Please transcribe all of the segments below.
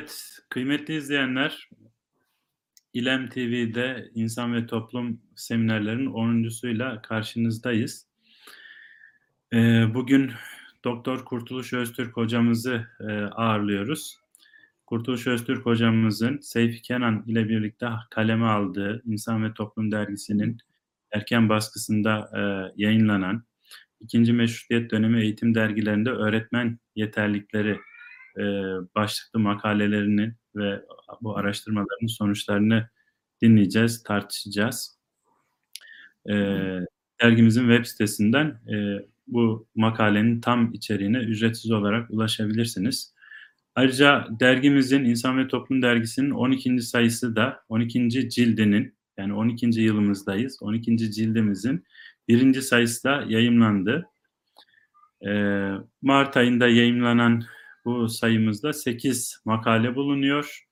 Evet, kıymetli izleyenler, İLEM TV'de İnsan ve Toplum seminerlerinin 10.suyla karşınızdayız. Ee, bugün Doktor Kurtuluş Öztürk hocamızı e, ağırlıyoruz. Kurtuluş Öztürk hocamızın Seyfi Kenan ile birlikte kaleme aldığı İnsan ve Toplum dergisinin erken baskısında e, yayınlanan ikinci meşrutiyet dönemi eğitim dergilerinde öğretmen yeterlikleri e, başlıklı makalelerini ve bu araştırmaların sonuçlarını dinleyeceğiz, tartışacağız. E, dergimizin web sitesinden e, bu makalenin tam içeriğine ücretsiz olarak ulaşabilirsiniz. Ayrıca dergimizin İnsan ve Toplum Dergisi'nin 12. sayısı da 12. cildinin yani 12. yılımızdayız. 12. cildimizin birinci sayısı da yayımlandı. Ee, Mart ayında yayımlanan bu sayımızda 8 makale bulunuyor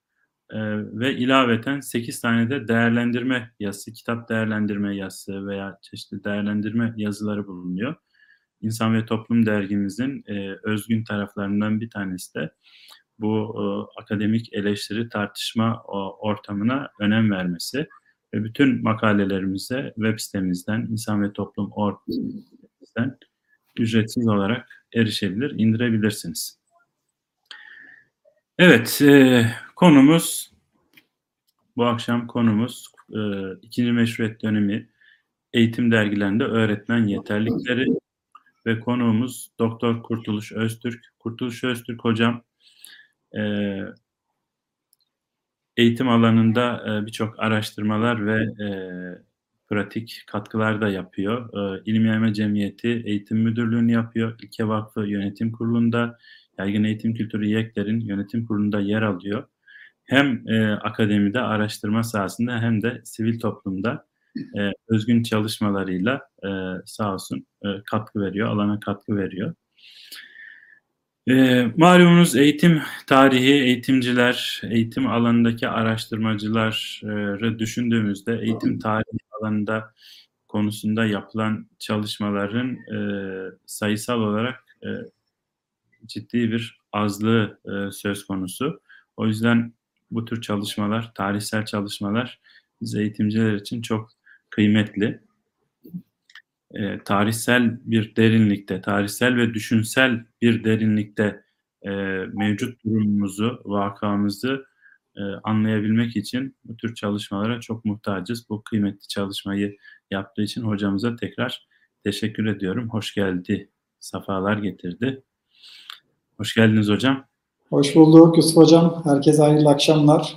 ee, ve ilaveten 8 tane de değerlendirme yazısı, kitap değerlendirme yazısı veya çeşitli değerlendirme yazıları bulunuyor. İnsan ve Toplum dergimizin e, özgün taraflarından bir tanesi de bu e, akademik eleştiri tartışma o, ortamına önem vermesi ve bütün makalelerimize web sitemizden insan ve toplum ortamımızdan ücretsiz olarak erişebilir, indirebilirsiniz. Evet, e, konumuz bu akşam konumuz e, ikinci meşruiyet dönemi eğitim dergilerinde öğretmen yeterlikleri ve konuğumuz Doktor Kurtuluş Öztürk. Kurtuluş Öztürk hocam e, eğitim alanında e, birçok araştırmalar ve e, pratik katkılar da yapıyor. E, İlim Yayma Cemiyeti Eğitim Müdürlüğü'nü yapıyor. İlke Vakfı Yönetim Kurulu'nda, Yaygın Eğitim Kültürü YEK'lerin yönetim kurulunda yer alıyor. Hem e, akademide, araştırma sahasında hem de sivil toplumda e, özgün çalışmalarıyla e, sağ olsun e, katkı veriyor, alana katkı veriyor. E, malumunuz eğitim tarihi, eğitimciler, eğitim alanındaki araştırmacıları düşündüğümüzde eğitim tarihi alanında konusunda yapılan çalışmaların e, sayısal olarak e, ciddi bir azlığı e, söz konusu. O yüzden bu tür çalışmalar, tarihsel çalışmalar biz eğitimciler için çok kıymetli. E, tarihsel bir derinlikte, tarihsel ve düşünsel bir derinlikte e, mevcut durumumuzu, vakamızı e, anlayabilmek için bu tür çalışmalara çok muhtacız. Bu kıymetli çalışmayı yaptığı için hocamıza tekrar teşekkür ediyorum. Hoş geldi, safalar getirdi. Hoş geldiniz hocam. Hoş bulduk Yusuf Hocam. Herkese hayırlı akşamlar.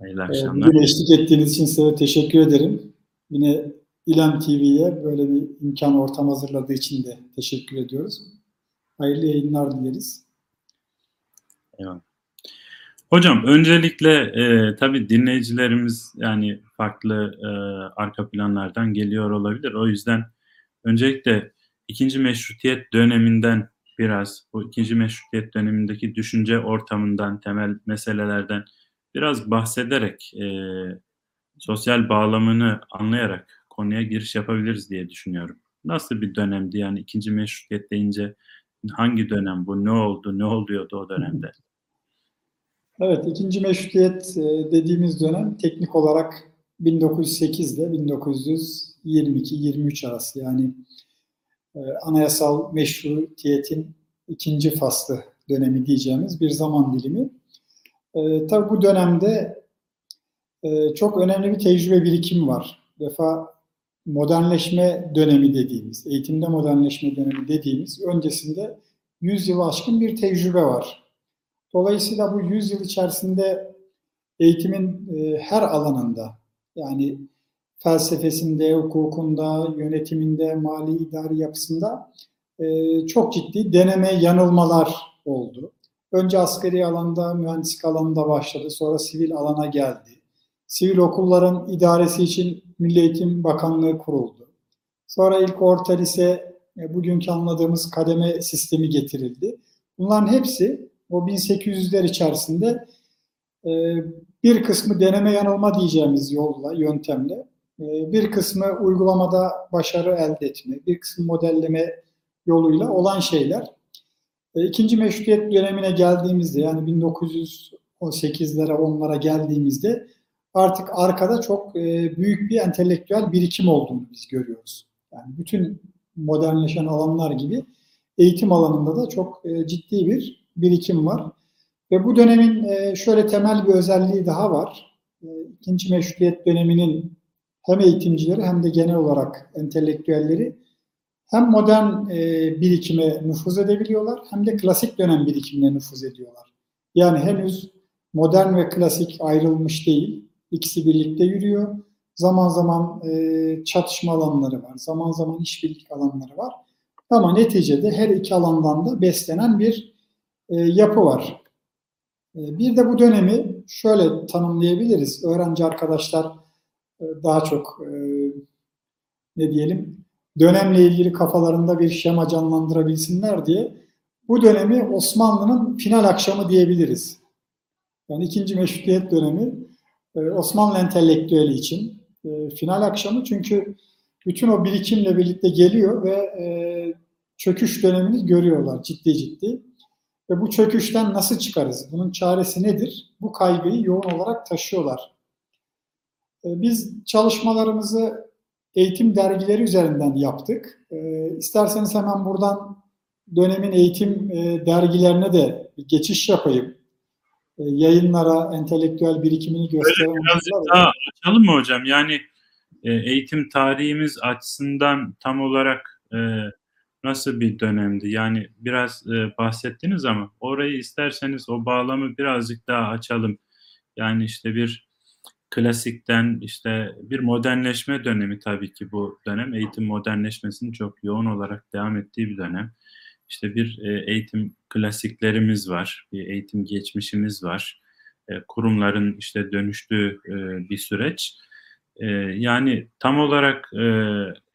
Hayırlı ee, akşamlar. Bugün eşlik ettiğiniz için size teşekkür ederim. Yine İlem TV'ye böyle bir imkan ortam hazırladığı için de teşekkür ediyoruz. Hayırlı yayınlar dileriz. Eyvallah. Hocam öncelikle e, tabii dinleyicilerimiz yani farklı e, arka planlardan geliyor olabilir. O yüzden öncelikle ikinci meşrutiyet döneminden biraz bu ikinci meşrutiyet dönemindeki düşünce ortamından, temel meselelerden biraz bahsederek e, sosyal bağlamını anlayarak konuya giriş yapabiliriz diye düşünüyorum. Nasıl bir dönemdi? Yani ikinci meşrutiyet deyince hangi dönem bu, ne oldu, ne oluyordu o dönemde? Evet, ikinci meşrutiyet e, dediğimiz dönem teknik olarak 1908 ile 1922-23 arası. Yani anayasal meşrutiyetin ikinci faslı dönemi diyeceğimiz bir zaman dilimi. E, tabii bu dönemde e, çok önemli bir tecrübe birikimi var. defa modernleşme dönemi dediğimiz, eğitimde modernleşme dönemi dediğimiz öncesinde 100 yıl aşkın bir tecrübe var. Dolayısıyla bu 100 yıl içerisinde eğitimin e, her alanında yani felsefesinde, hukukunda, yönetiminde, mali idari yapısında e, çok ciddi deneme yanılmalar oldu. Önce askeri alanda, mühendislik alanında başladı, sonra sivil alana geldi. Sivil okulların idaresi için Milli Eğitim Bakanlığı kuruldu. Sonra ilk orta lise, e, bugünkü anladığımız kademe sistemi getirildi. Bunların hepsi o 1800'ler içerisinde e, bir kısmı deneme yanılma diyeceğimiz yolla, yöntemle bir kısmı uygulamada başarı elde etme, bir kısmı modelleme yoluyla olan şeyler. Ee, ikinci meşrutiyet dönemine geldiğimizde yani o 8'lere 10'lara geldiğimizde artık arkada çok e, büyük bir entelektüel birikim olduğunu biz görüyoruz. Yani bütün modernleşen alanlar gibi eğitim alanında da çok e, ciddi bir birikim var. Ve bu dönemin e, şöyle temel bir özelliği daha var. İkinci meşrutiyet döneminin hem eğitimcileri hem de genel olarak entelektüelleri hem modern e, birikime nüfuz edebiliyorlar hem de klasik dönem birikimine nüfuz ediyorlar. Yani henüz modern ve klasik ayrılmış değil. İkisi birlikte yürüyor. Zaman zaman e, çatışma alanları var. Zaman zaman işbirlik alanları var. Ama neticede her iki alandan da beslenen bir e, yapı var. E, bir de bu dönemi şöyle tanımlayabiliriz. Öğrenci arkadaşlar daha çok e, ne diyelim dönemle ilgili kafalarında bir şema canlandırabilsinler diye bu dönemi Osmanlı'nın final akşamı diyebiliriz. Yani ikinci meşrutiyet dönemi e, Osmanlı entelektüeli için e, final akşamı çünkü bütün o birikimle birlikte geliyor ve çöküş dönemini görüyorlar ciddi ciddi. Ve bu çöküşten nasıl çıkarız? Bunun çaresi nedir? Bu kaygıyı yoğun olarak taşıyorlar. Biz çalışmalarımızı eğitim dergileri üzerinden yaptık. İsterseniz hemen buradan dönemin eğitim dergilerine de bir geçiş yapayım. Yayınlara, entelektüel birikimini gösteren... Birazcık daha açalım mı hocam? Yani eğitim tarihimiz açısından tam olarak nasıl bir dönemdi? Yani biraz e, bahsettiniz ama orayı isterseniz o bağlamı birazcık daha açalım. Yani işte bir klasikten işte bir modernleşme dönemi tabii ki bu dönem. Eğitim modernleşmesinin çok yoğun olarak devam ettiği bir dönem. İşte bir e, eğitim klasiklerimiz var, bir eğitim geçmişimiz var. E, kurumların işte dönüştüğü e, bir süreç. Yani tam olarak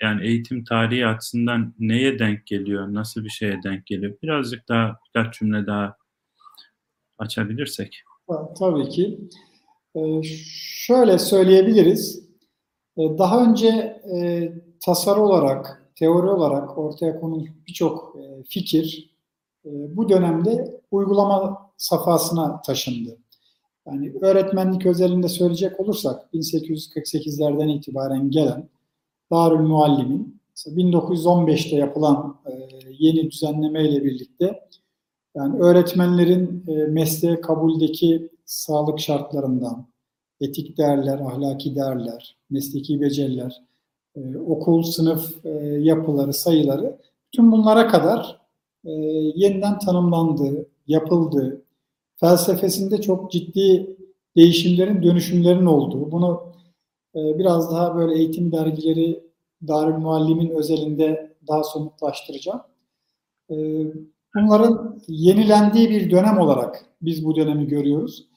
yani eğitim tarihi açısından neye denk geliyor, nasıl bir şeye denk geliyor? Birazcık daha birkaç cümle daha açabilirsek. Tabii ki. Ee, şöyle söyleyebiliriz. Ee, daha önce e, tasarı olarak, teori olarak ortaya konulmuş birçok e, fikir e, bu dönemde uygulama safhasına taşındı. Yani öğretmenlik özelinde söyleyecek olursak 1848'lerden itibaren gelen Darül Muallim'in 1915'te yapılan yeni düzenleme ile birlikte yani öğretmenlerin e, mesleğe kabuldeki sağlık şartlarından, etik değerler, ahlaki değerler, mesleki beceriler, e, okul, sınıf e, yapıları, sayıları tüm bunlara kadar e, yeniden tanımlandığı, yapıldığı, felsefesinde çok ciddi değişimlerin, dönüşümlerin olduğu. Bunu e, biraz daha böyle eğitim dergileri Darül Muallim'in özelinde daha somutlaştıracağım. E, bunların yenilendiği bir dönem olarak biz bu dönemi görüyoruz.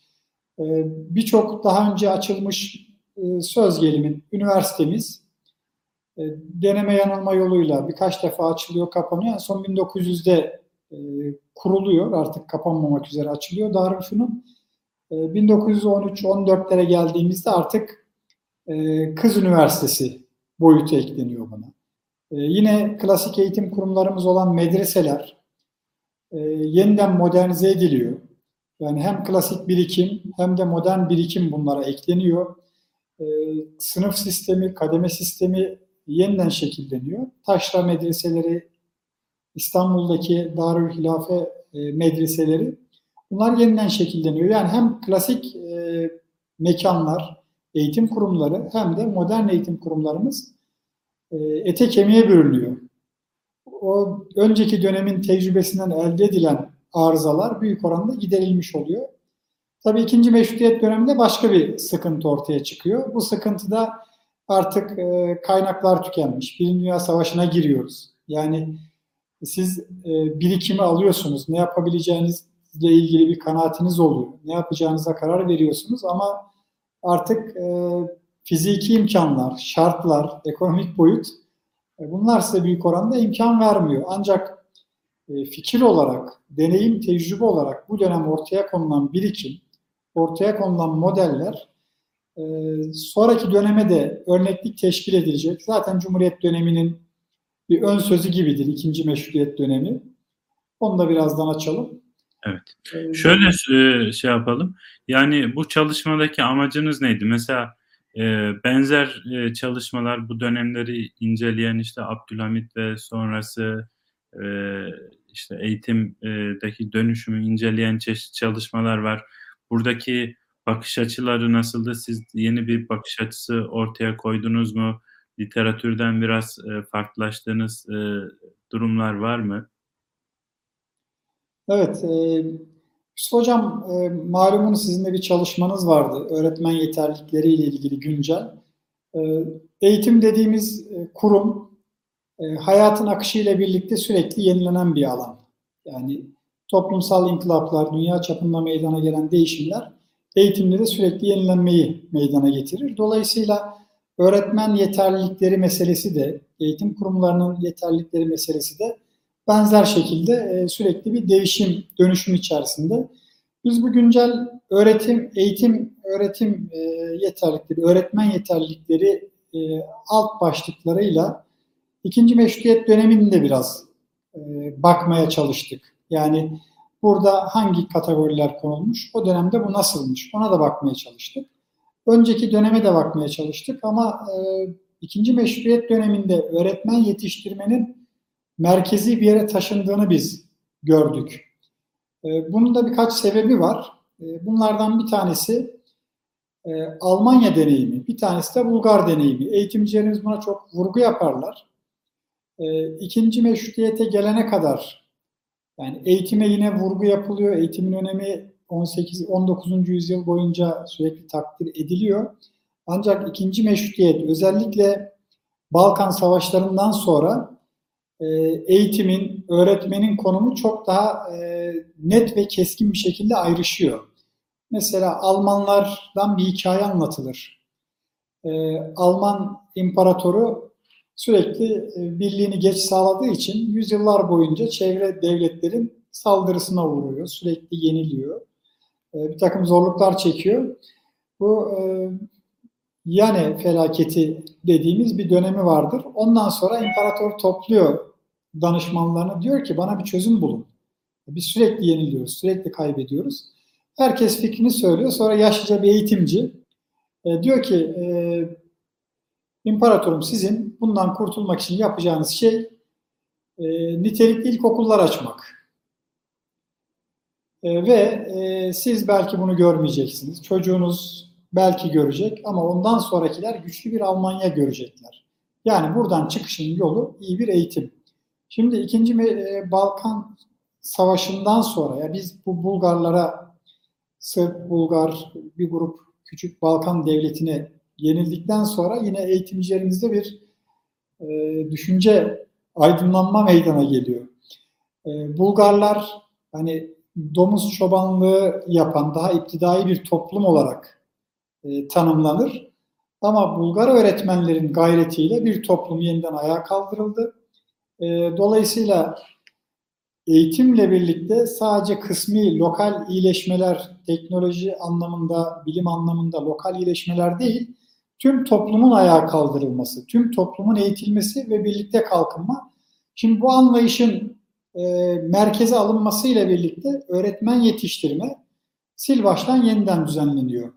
E, Birçok daha önce açılmış e, söz gelimi üniversitemiz e, deneme yanılma yoluyla birkaç defa açılıyor, kapanıyor. Son 1900'de e, kuruluyor. Artık kapanmamak üzere açılıyor Darülfünun. E, 1913-14'lere geldiğimizde artık Kız Üniversitesi boyutu ekleniyor buna. Yine klasik eğitim kurumlarımız olan medreseler yeniden modernize ediliyor. Yani hem klasik birikim hem de modern birikim bunlara ekleniyor. E, sınıf sistemi, kademe sistemi yeniden şekilleniyor. Taşra medreseleri İstanbul'daki Darül Hilafe e, medreseleri bunlar yeniden şekilleniyor. Yani hem klasik e, mekanlar, eğitim kurumları hem de modern eğitim kurumlarımız e, ete kemiğe bürünüyor. O önceki dönemin tecrübesinden elde edilen arızalar büyük oranda giderilmiş oluyor. Tabii ikinci meşrutiyet döneminde başka bir sıkıntı ortaya çıkıyor. Bu sıkıntıda artık e, kaynaklar tükenmiş. Birinci Dünya Savaşı'na giriyoruz. Yani siz e, birikimi alıyorsunuz. Ne yapabileceğinizle ilgili bir kanaatiniz oluyor. Ne yapacağınıza karar veriyorsunuz ama artık e, fiziki imkanlar, şartlar, ekonomik boyut e, bunlar size büyük oranda imkan vermiyor. Ancak fikir olarak, deneyim, tecrübe olarak bu dönem ortaya konulan birikim, ortaya konulan modeller e, sonraki döneme de örneklik teşkil edilecek. Zaten Cumhuriyet döneminin bir ön sözü gibidir ikinci meşrutiyet dönemi. Onu da birazdan açalım. Evet. Eee Şöyle şey yapalım, yani bu çalışmadaki amacınız neydi? Mesela, benzer, çalışmalar bu dönemleri inceleyen, işte, Abdülhamit ve sonrası, işte, eğitim eee, deki dönüşümü inceleyen çeşitli çalışmalar var. Buradaki bakış açıları nasıldı? Siz yeni bir bakış açısı ortaya koydunuz mu? Literatürden biraz, eee, farklılaştığınız, eee, durumlar var mı? Evet, eee, Yusuf Hocam, malumunuz sizin de bir çalışmanız vardı, öğretmen yeterlilikleriyle ilgili güncel. Eğitim dediğimiz, kurum, eee, hayatın akışıyla birlikte sürekli yenilenen bir alan. Yani toplumsal inkılaplar, dünya çapında meydana gelen değişimler eğitimde de sürekli yenilenmeyi meydana getirir. Dolayısıyla öğretmen yeterlilikleri meselesi de, eğitim kurumlarının yeterlilikleri meselesi de benzer şekilde eee, sürekli bir değişim, dönüşüm içerisinde. Biz bu güncel öğretim, eğitim, öğretim eee, yeterlilikleri, öğretmen yeterlilikleri eee, alt başlıklarıyla ikinci meşrutiyet dönemini de biraz eee, bakmaya çalıştık. Yani burada hangi kategoriler konulmuş, o dönemde bu nasılmış, ona da bakmaya çalıştık. Önceki döneme de bakmaya çalıştık ama eee, ikinci meşrutiyet döneminde öğretmen yetiştirmenin merkezi bir yere taşındığını biz gördük. Eee, bunun da birkaç sebebi var. Eee, bunlardan bir tanesi eee, Almanya deneyimi, bir tanesi de Bulgar deneyimi. Eğitimcilerimiz buna çok vurgu yaparlar. Eee, ikinci meşrutiyete gelene kadar, yani eğitime yine vurgu yapılıyor, eğitimin önemi 18, 19. yüzyıl boyunca sürekli takdir ediliyor. Ancak ikinci meşrutiyet, özellikle Balkan Savaşları'ndan sonra eee, eğitimin, öğretmenin konumu çok daha eee, net ve keskin bir şekilde ayrışıyor. Mesela Almanlardan bir hikaye anlatılır. Eee, Alman imparatoru sürekli eee, birliğini geç sağladığı için yüzyıllar boyunca çevre devletlerin saldırısına uğruyor, sürekli yeniliyor. Eee, bir takım zorluklar çekiyor. Bu eee, Yane felaketi dediğimiz bir dönemi vardır. Ondan sonra imparator topluyor danışmanlarını diyor ki bana bir çözüm bulun. Biz sürekli yeniliyoruz, sürekli kaybediyoruz. Herkes fikrini söylüyor. Sonra yaşlıca bir eğitimci e, diyor ki e, İmparatorum sizin bundan kurtulmak için yapacağınız şey e, nitelikli ilkokullar açmak. E, ve e, siz belki bunu görmeyeceksiniz. Çocuğunuz belki görecek ama ondan sonrakiler güçlü bir Almanya görecekler. Yani buradan çıkışın yolu iyi bir eğitim. Şimdi ikinci e, Balkan Savaşı'ndan sonra ya biz bu Bulgarlara Sırp, Bulgar bir grup küçük Balkan devletine yenildikten sonra yine eğitimcilerimizde bir e, düşünce aydınlanma meydana geliyor. E, Bulgarlar hani domuz çobanlığı yapan daha iptidai bir toplum olarak e, tanımlanır. Ama Bulgar öğretmenlerin gayretiyle bir toplum yeniden ayağa kaldırıldı. E, dolayısıyla eğitimle birlikte sadece kısmi lokal iyileşmeler, teknoloji anlamında, bilim anlamında lokal iyileşmeler değil, tüm toplumun ayağa kaldırılması, tüm toplumun eğitilmesi ve birlikte kalkınma. Şimdi bu anlayışın e, merkeze alınmasıyla birlikte öğretmen yetiştirme sil baştan yeniden düzenleniyor.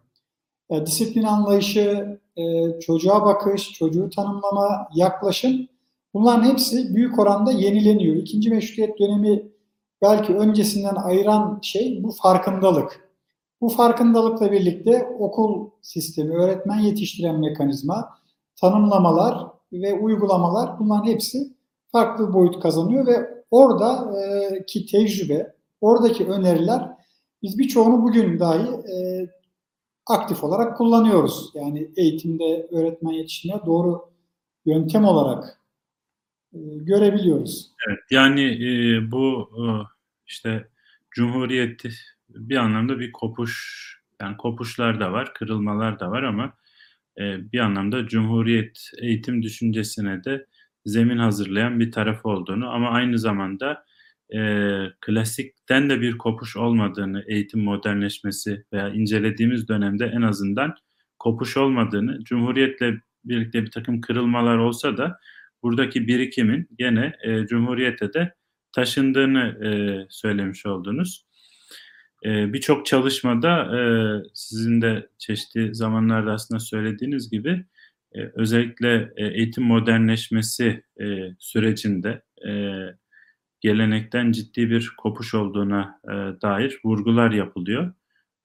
E, disiplin anlayışı, e, çocuğa bakış, çocuğu tanımlama, yaklaşım bunların hepsi büyük oranda yenileniyor. İkinci meşrutiyet dönemi belki öncesinden ayıran şey bu farkındalık. Bu farkındalıkla birlikte okul sistemi, öğretmen yetiştiren mekanizma, tanımlamalar ve uygulamalar bunların hepsi farklı boyut kazanıyor ve oradaki tecrübe, oradaki öneriler biz birçoğunu bugün dahi aktif olarak kullanıyoruz. Yani eğitimde öğretmen yetiştirme doğru yöntem olarak görebiliyoruz. Evet, yani bu işte Cumhuriyet bir anlamda bir kopuş, yani kopuşlar da var, kırılmalar da var ama e, bir anlamda Cumhuriyet eğitim düşüncesine de zemin hazırlayan bir tarafı olduğunu ama aynı zamanda e, klasikten de bir kopuş olmadığını, eğitim modernleşmesi veya incelediğimiz dönemde en azından kopuş olmadığını, Cumhuriyet'le birlikte bir takım kırılmalar olsa da buradaki birikimin gene e, Cumhuriyet'e de taşındığını e, söylemiş oldunuz. E, Birçok çalışmada e, sizin de çeşitli zamanlarda aslında söylediğiniz gibi e, özellikle e, eğitim modernleşmesi e, sürecinde e, gelenekten ciddi bir kopuş olduğuna e, dair vurgular yapılıyor.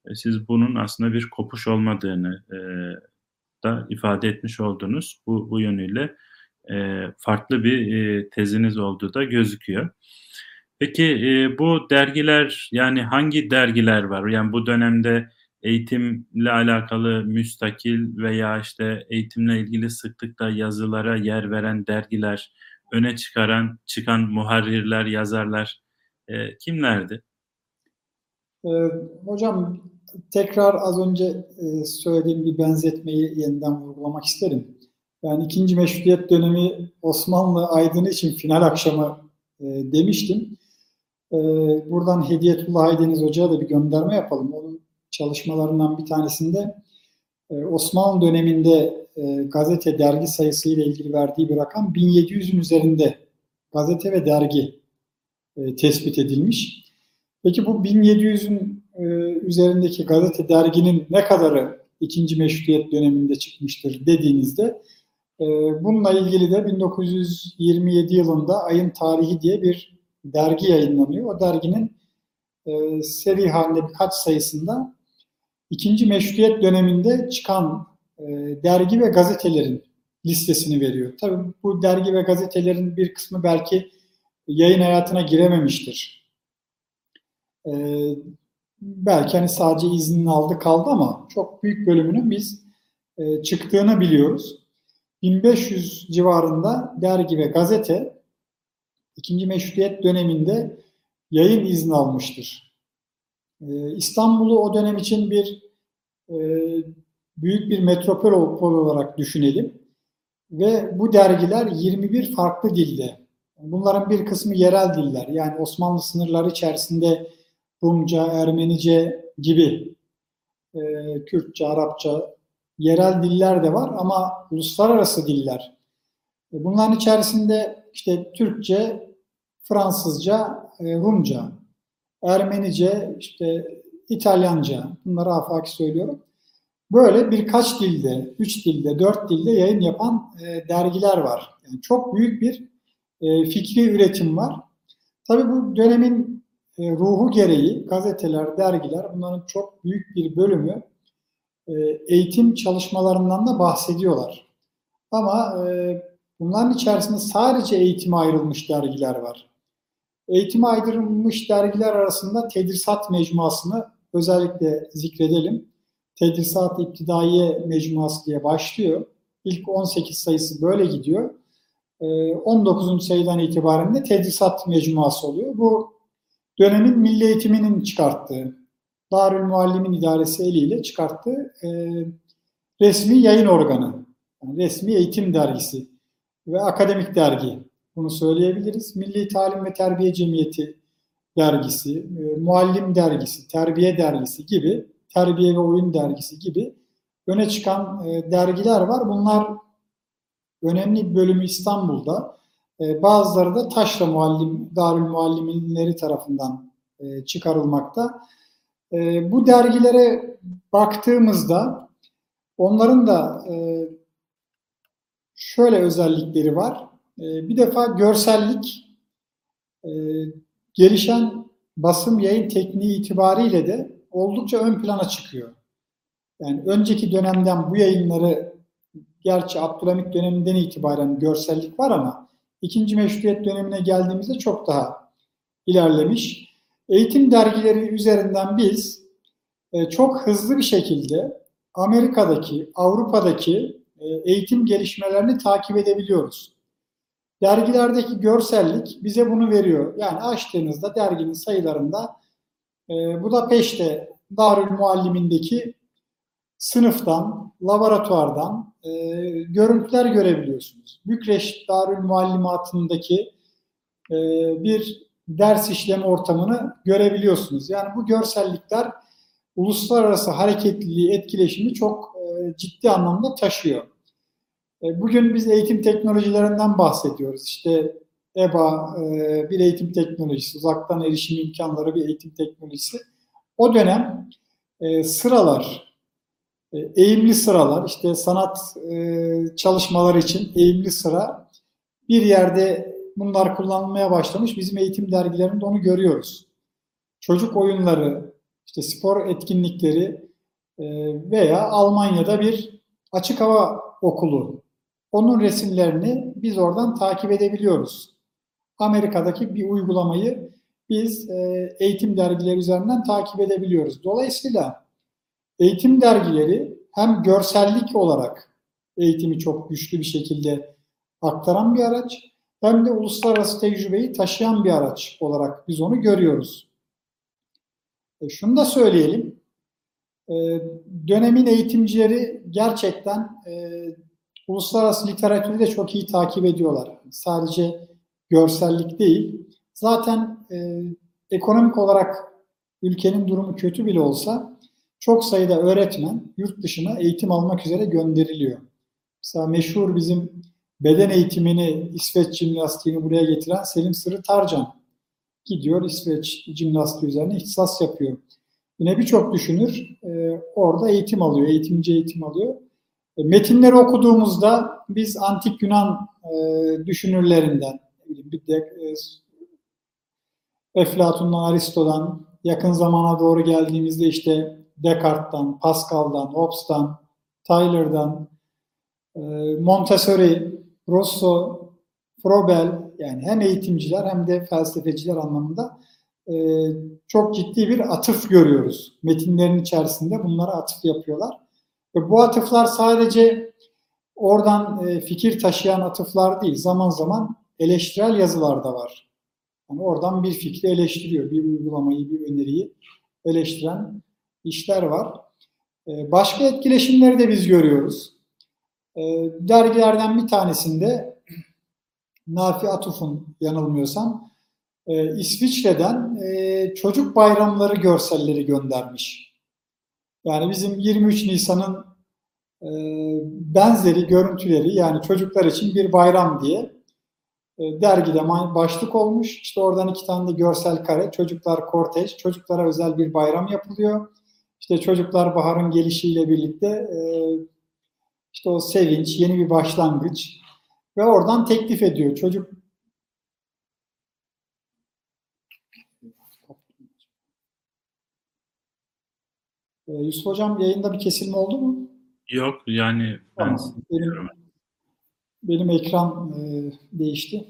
E, siz bunun aslında bir kopuş olmadığını e, da ifade etmiş oldunuz. Bu, bu yönüyle e, farklı bir e, teziniz olduğu da gözüküyor. Peki e, bu dergiler yani hangi dergiler var? Yani bu dönemde eğitimle alakalı müstakil veya işte eğitimle ilgili sıklıkla yazılara yer veren dergiler, öne çıkaran çıkan muharrirler, yazarlar e, kimlerdi? E, hocam tekrar az önce e, söylediğim bir benzetmeyi yeniden vurgulamak isterim. Yani ikinci meşrutiyet dönemi Osmanlı aydını için final akşamı e, demiştim. E, buradan Hediyetullah Aydeniz Hoca'ya da bir gönderme yapalım. Onun çalışmalarından bir tanesinde e, Osmanlı döneminde e, gazete, dergi sayısı ile ilgili verdiği bir rakam 1700'ün üzerinde gazete ve dergi e, tespit edilmiş. Peki bu 1700'ün e, üzerindeki gazete, derginin ne kadarı ikinci meşrutiyet döneminde çıkmıştır dediğinizde bununla ilgili de 1927 yılında Ayın Tarihi diye bir dergi yayınlanıyor. O derginin e, seri halinde birkaç sayısında ikinci meşrutiyet döneminde çıkan e, dergi ve gazetelerin listesini veriyor. Tabii bu dergi ve gazetelerin bir kısmı belki yayın hayatına girememiştir. E, belki hani sadece iznini aldı kaldı ama çok büyük bölümünün biz e, çıktığını biliyoruz. 1500 civarında dergi ve gazete ikinci meşrutiyet döneminde yayın izni almıştır. Ee, İstanbul'u o dönem için bir e, büyük bir metropol olarak düşünelim. Ve bu dergiler 21 farklı dilde. Bunların bir kısmı yerel diller. Yani Osmanlı sınırları içerisinde Rumca, Ermenice gibi e, Kürtçe, Arapça yerel diller de var ama uluslararası diller. E, bunların içerisinde işte Türkçe, Fransızca, e, Rumca, Ermenice, işte İtalyanca, bunları afaki söylüyorum. Böyle birkaç dilde, üç dilde, dört dilde yayın yapan e, dergiler var. Yani çok büyük bir e, fikri üretim var. Tabii bu dönemin ruhu gereği gazeteler, dergiler bunların çok büyük bir bölümü eğitim çalışmalarından da bahsediyorlar. Ama bunların içerisinde sadece eğitime ayrılmış dergiler var. Eğitime ayrılmış dergiler arasında Tedrisat Mecmuası'nı özellikle zikredelim. Tedrisat İptidaiye Mecmuası diye başlıyor. İlk 18 sayısı böyle gidiyor. 19. sayıdan itibaren de Tedrisat Mecmuası oluyor. Bu dönemin milli eğitiminin çıkarttığı, Darül Muallimin İdaresi eliyle çıkarttığı e, resmi yayın organı. Resmi eğitim dergisi ve akademik dergi. Bunu söyleyebiliriz. Milli Talim ve Terbiye Cemiyeti dergisi, e, Muallim dergisi, Terbiye dergisi gibi, Terbiye ve Oyun dergisi gibi öne çıkan e, dergiler var. Bunlar önemli bir bölümü İstanbul'da. E, bazıları da Taşra Muallim, Darül Mualliminleri tarafından e, çıkarılmakta. E, bu dergilere baktığımızda onların da e, şöyle özellikleri var. E, bir defa görsellik, e, gelişen basım yayın tekniği itibariyle de oldukça ön plana çıkıyor. Yani önceki dönemden bu yayınları gerçi Abdülhamit döneminden itibaren görsellik var ama ikinci meşrutiyet dönemine geldiğimizde çok daha ilerlemiş eğitim dergileri üzerinden biz e, çok hızlı bir şekilde Amerika'daki, Avrupa'daki e, eğitim gelişmelerini takip edebiliyoruz. Dergilerdeki görsellik bize bunu veriyor. Yani açtığınızda derginin sayılarında e, Budapeşte Darül Muallimindeki sınıftan, laboratuvardan e, görüntüler görebiliyorsunuz. Bükreş Darül Muallimatı'ndaki e, bir ders işlem ortamını görebiliyorsunuz. Yani bu görsellikler uluslararası hareketliliği, etkileşimi çok e, ciddi anlamda taşıyor. E, bugün biz eğitim teknolojilerinden bahsediyoruz. İşte EBA e, bir eğitim teknolojisi, uzaktan erişim imkanları bir eğitim teknolojisi. o dönem e, sıralar, eğimli sıralar, işte sanat çalışmaları için eğimli sıra bir yerde bunlar kullanılmaya başlamış. Bizim eğitim dergilerinde onu görüyoruz. Çocuk oyunları, işte spor etkinlikleri veya Almanya'da bir açık hava okulu. Onun resimlerini biz oradan takip edebiliyoruz. Amerika'daki bir uygulamayı biz e, eğitim dergileri üzerinden takip edebiliyoruz. Dolayısıyla eğitim dergileri hem görsellik olarak eğitimi çok güçlü bir şekilde aktaran bir araç hem de uluslararası tecrübeyi taşıyan bir araç olarak biz onu görüyoruz. E, şunu da söyleyelim. E, dönemin eğitimcileri gerçekten e, uluslararası literatürü de çok iyi takip ediyorlar. Sadece görsellik değil. Zaten e, ekonomik olarak ülkenin durumu kötü bile olsa çok sayıda öğretmen yurt dışına eğitim almak üzere gönderiliyor. Mesela meşhur bizim beden eğitimini, İsveç jimnastiğini buraya getiren Selim Sırrı Tarcan gidiyor İsveç jimnastiği üzerine ihtisas yapıyor. Yine birçok düşünür e, orada eğitim alıyor, eğitimci eğitim alıyor. E, metinleri okuduğumuzda biz antik Yunan e, düşünürlerinden, bir e, Eflatun'dan, Aristo'dan, yakın zamana doğru geldiğimizde işte Descartes'tan, Pascal'dan, Hobbes'tan, Tyler'dan, e, Montessori, Rousseau, Froebel yani hem eğitimciler hem de felsefeciler anlamında çok ciddi bir atıf görüyoruz. Metinlerin içerisinde bunlara atıf yapıyorlar. Ve bu atıflar sadece oradan e, fikir taşıyan atıflar değil, zaman zaman eleştirel yazılar da var. Yani oradan bir fikri eleştiriyor, bir uygulamayı, bir öneriyi eleştiren işler var. E, başka etkileşimleri de biz görüyoruz. E, dergilerden bir tanesinde Nafi Atuf'un yanılmıyorsam e, İsviçre'den e, çocuk bayramları görselleri göndermiş. Yani bizim 23 Nisan'ın e, benzeri görüntüleri yani çocuklar için bir bayram diye e, dergide başlık olmuş. İşte oradan iki tane de görsel kare. Çocuklar kortej. Çocuklara özel bir bayram yapılıyor. İşte çocuklar baharın gelişiyle birlikte e, işte o sevinç, yeni bir başlangıç ve oradan teklif ediyor. Çocuk e, Yusuf Hocam yayında bir kesilme oldu mu? Yok yani ben tamam. benim, benim ekran e, değişti.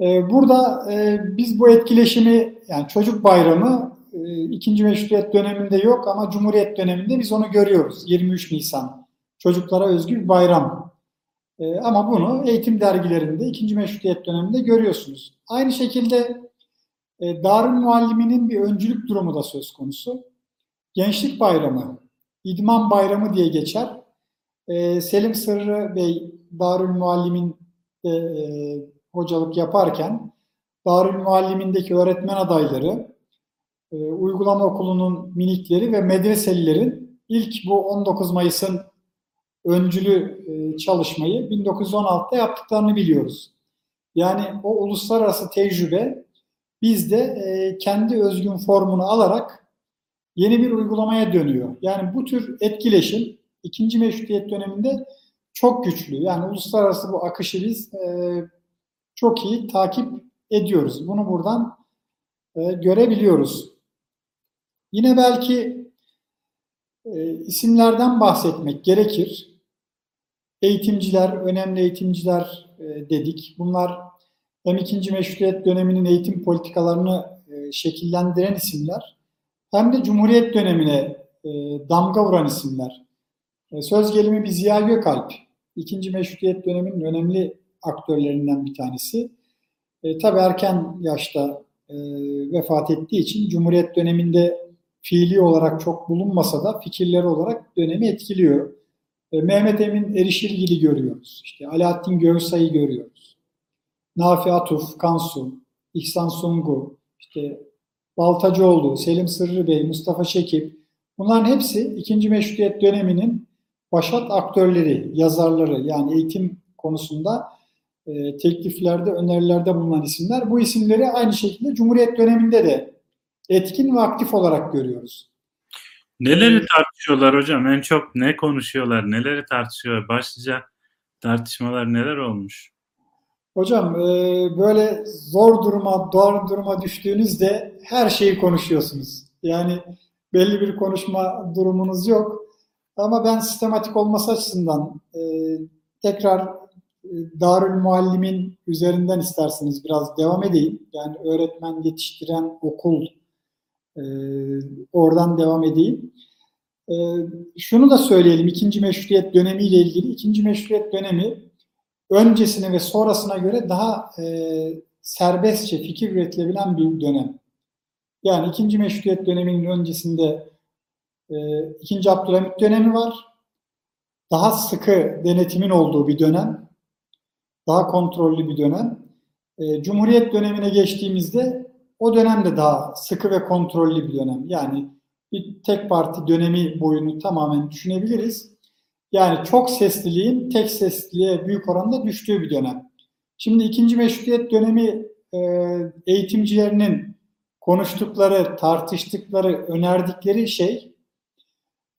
E, burada e, biz bu etkileşimi yani çocuk bayramı e, ikinci meşrutiyet döneminde yok ama Cumhuriyet döneminde biz onu görüyoruz. 23 Nisan çocuklara özgü bir bayram. E, ama bunu eğitim dergilerinde ikinci meşrutiyet döneminde görüyorsunuz. Aynı şekilde e, Darül Muallimi'nin bir öncülük durumu da söz konusu. Gençlik Bayramı, İdman Bayramı diye geçer. E, Selim Sırrı Bey Darül Muallim'in e, hocalık yaparken Darül Muallim'indeki öğretmen adayları, e, uygulama okulunun minikleri ve medreselilerin ilk bu 19 Mayıs'ın öncülü e, çalışmayı 1916'da yaptıklarını biliyoruz. Yani o uluslararası tecrübe bizde e, kendi özgün formunu alarak yeni bir uygulamaya dönüyor. Yani bu tür etkileşim ikinci meşrutiyet döneminde çok güçlü. Yani uluslararası bu akışı biz e, çok iyi takip ediyoruz. Bunu buradan e, görebiliyoruz. Yine belki e, isimlerden bahsetmek gerekir. Eğitimciler, önemli eğitimciler e, dedik. Bunlar hem ikinci meşrutiyet döneminin eğitim politikalarını e, şekillendiren isimler hem de Cumhuriyet dönemine e, damga vuran isimler. E, söz gelimi bir Ziya Gökalp, ikinci meşrutiyet döneminin önemli aktörlerinden bir tanesi. E, tabii erken yaşta e, vefat ettiği için Cumhuriyet döneminde fiili olarak çok bulunmasa da fikirleri olarak dönemi etkiliyor. E, Mehmet Emin Erişilgil'i görüyoruz. İşte Alaaddin Göğsay'ı görüyoruz. Nafi Atuf, Kansu, İhsan Sungu, işte Baltacıoğlu, Selim Sırrı Bey, Mustafa Şekip bunların hepsi ikinci meşrutiyet döneminin başat aktörleri, yazarları yani eğitim konusunda e, tekliflerde, önerilerde bulunan isimler. Bu isimleri aynı şekilde Cumhuriyet döneminde de etkin ve aktif olarak görüyoruz. Neleri tartışıyorlar hocam? En çok ne konuşuyorlar? Neleri tartışıyorlar? Başlıca tartışmalar neler olmuş? Hocam e, böyle zor duruma, doğru duruma düştüğünüzde her şeyi konuşuyorsunuz. Yani belli bir konuşma durumunuz yok. Ama ben sistematik olması açısından e, tekrar e, Darül Muallim'in üzerinden isterseniz biraz devam edeyim. Yani öğretmen yetiştiren okul oradan devam edeyim. Şunu da söyleyelim ikinci meşruiyet dönemiyle ilgili. ikinci meşruiyet dönemi öncesine ve sonrasına göre daha e, serbestçe fikir üretilebilen bir dönem. Yani ikinci meşrutiyet döneminin öncesinde e, ikinci Abdülhamit dönemi var. Daha sıkı denetimin olduğu bir dönem. Daha kontrollü bir dönem. E, Cumhuriyet dönemine geçtiğimizde o dönem de daha sıkı ve kontrollü bir dönem. Yani bir tek parti dönemi boyunu tamamen düşünebiliriz. Yani çok sesliliğin tek sesliliğe büyük oranda düştüğü bir dönem. Şimdi ikinci meşrutiyet dönemi e, eğitimcilerinin konuştukları, tartıştıkları, önerdikleri şey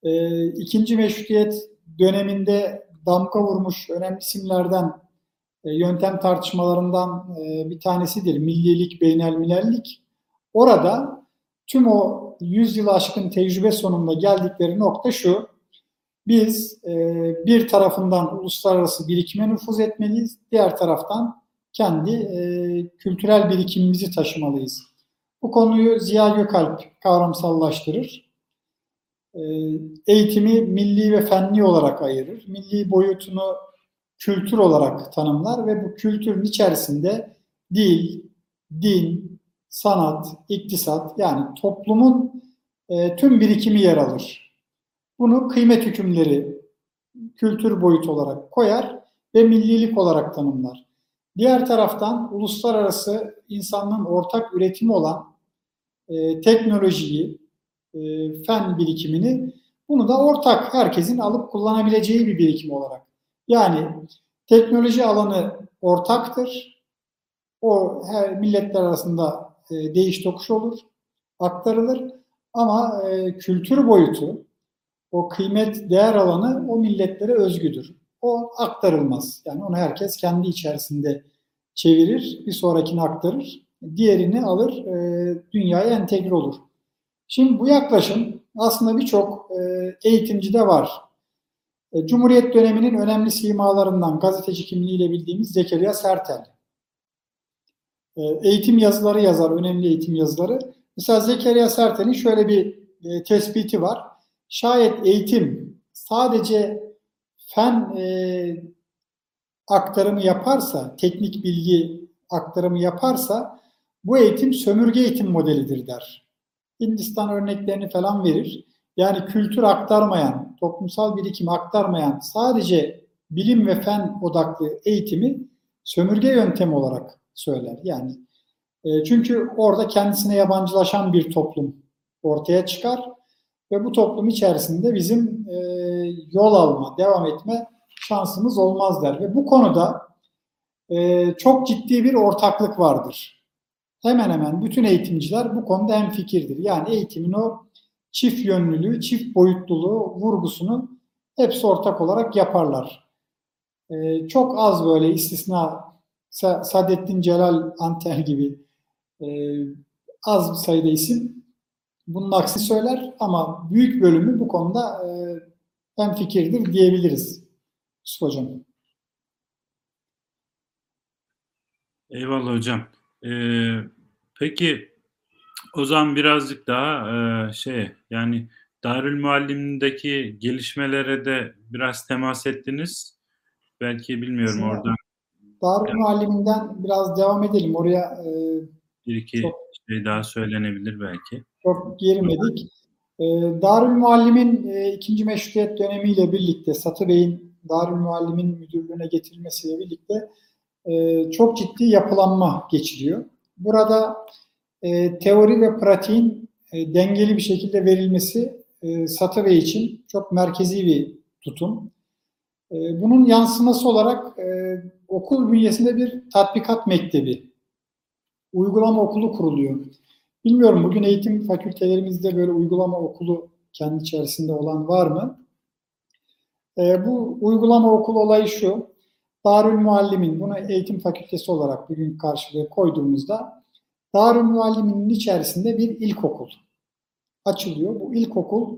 e, ikinci meşrutiyet döneminde damga vurmuş önemli isimlerden e, yöntem tartışmalarından e, bir tanesidir. Millilik, beynelmilerlik. Orada tüm o 100 yıl aşkın tecrübe sonunda geldikleri nokta şu. Biz e, bir tarafından uluslararası birikime nüfuz etmeliyiz. Diğer taraftan kendi e, kültürel birikimimizi taşımalıyız. Bu konuyu Ziya Gökalp kavramsallaştırır. Ee, eğitimi milli ve fenli olarak ayırır. Milli boyutunu kültür olarak tanımlar ve bu kültürün içerisinde dil, din, sanat, iktisat yani toplumun e, tüm birikimi yer alır. Bunu kıymet hükümleri kültür boyutu olarak koyar ve millilik olarak tanımlar. Diğer taraftan uluslararası insanlığın ortak üretimi olan e, teknolojiyi, e, fen birikimini bunu da ortak herkesin alıp kullanabileceği bir birikim olarak. Yani teknoloji alanı ortaktır. O her milletler arasında e, değiş tokuş olur, aktarılır. Ama e, kültür boyutu, o kıymet değer alanı o milletlere özgüdür. O aktarılmaz. Yani onu herkes kendi içerisinde çevirir, bir sonrakini aktarır diğerini alır, e, dünyaya entegre olur. Şimdi bu yaklaşım aslında birçok e, eğitimcide var. E, Cumhuriyet döneminin önemli simalarından gazeteci kimliğiyle bildiğimiz Zekeriya Sertel. E, eğitim yazıları yazar, önemli eğitim yazıları. Mesela Zekeriya Sertel'in şöyle bir e, tespiti var. Şayet eğitim sadece fen e, aktarımı yaparsa, teknik bilgi aktarımı yaparsa bu eğitim sömürge eğitim modelidir der. Hindistan örneklerini falan verir. Yani kültür aktarmayan, toplumsal birikim aktarmayan sadece bilim ve fen odaklı eğitimi sömürge yöntemi olarak söyler. Yani e, çünkü orada kendisine yabancılaşan bir toplum ortaya çıkar ve bu toplum içerisinde bizim e, yol alma, devam etme şansımız olmaz der. Ve bu konuda e, çok ciddi bir ortaklık vardır hemen hemen bütün eğitimciler bu konuda hem fikirdir. Yani eğitimin o çift yönlülüğü, çift boyutluluğu vurgusunu hepsi ortak olarak yaparlar. Ee, çok az böyle istisna Sadettin Celal Antel gibi e, az bir sayıda isim bunun aksi söyler ama büyük bölümü bu konuda e, hem fikirdir diyebiliriz. Yusuf Hocam. Eyvallah hocam. Ee, peki o zaman birazcık daha e, şey yani Darül Muallim'deki gelişmelere de biraz temas ettiniz. Belki bilmiyorum Aslında, oradan. Darül yani, Muallim'inden biraz devam edelim. Oraya e, bir iki çok, şey daha söylenebilir belki. Çok girmedik. E, Darül Muallim'in e, ikinci meşrutiyet dönemiyle birlikte Satı Bey'in Darül Muallim'in müdürlüğüne getirilmesiyle birlikte e, çok ciddi yapılanma geçiriyor. Burada e, teori ve pratiğin e, dengeli bir şekilde verilmesi e, Satıve için çok merkezi bir tutum. E, bunun yansıması olarak e, okul bünyesinde bir tatbikat mektebi, uygulama okulu kuruluyor. Bilmiyorum bugün eğitim fakültelerimizde böyle uygulama okulu kendi içerisinde olan var mı? E, bu uygulama okulu olayı şu. Darül Muallimin, bunu eğitim fakültesi olarak bugün karşılığı koyduğumuzda Darül Muallimin'in içerisinde bir ilkokul açılıyor. Bu ilkokul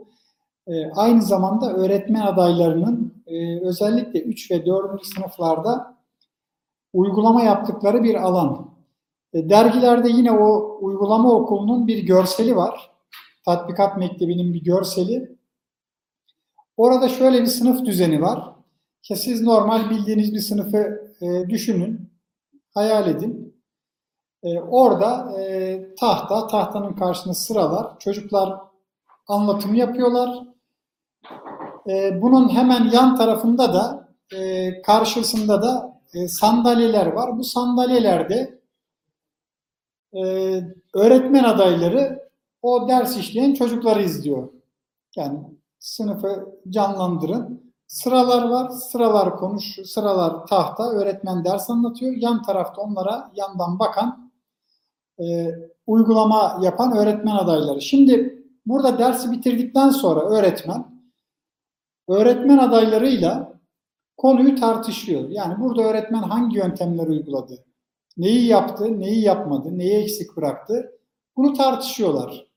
e, aynı zamanda öğretmen adaylarının e, özellikle 3 ve 4. sınıflarda uygulama yaptıkları bir alan. E, dergilerde yine o uygulama okulunun bir görseli var. Tatbikat Mektebi'nin bir görseli. Orada şöyle bir sınıf düzeni var. Ki siz normal bildiğiniz bir sınıfı e, düşünün, hayal edin. E, orada tahta, tahtanın karşısında sıralar, çocuklar anlatım yapıyorlar. Bunun hemen yan tarafında da, karşısında da sandalyeler var. Bu sandalyelerde e, öğretmen adayları o ders işleyen çocukları izliyor. Yani sınıfı canlandırın. Sıralar var, sıralar konuş, sıralar tahta, öğretmen ders anlatıyor. Yan tarafta onlara yandan bakan, e, uygulama yapan öğretmen adayları. Şimdi burada dersi bitirdikten sonra öğretmen, öğretmen adaylarıyla konuyu tartışıyor. Yani burada öğretmen hangi yöntemleri uyguladı, neyi yaptı, neyi yapmadı, neyi eksik bıraktı, bunu tartışıyorlar.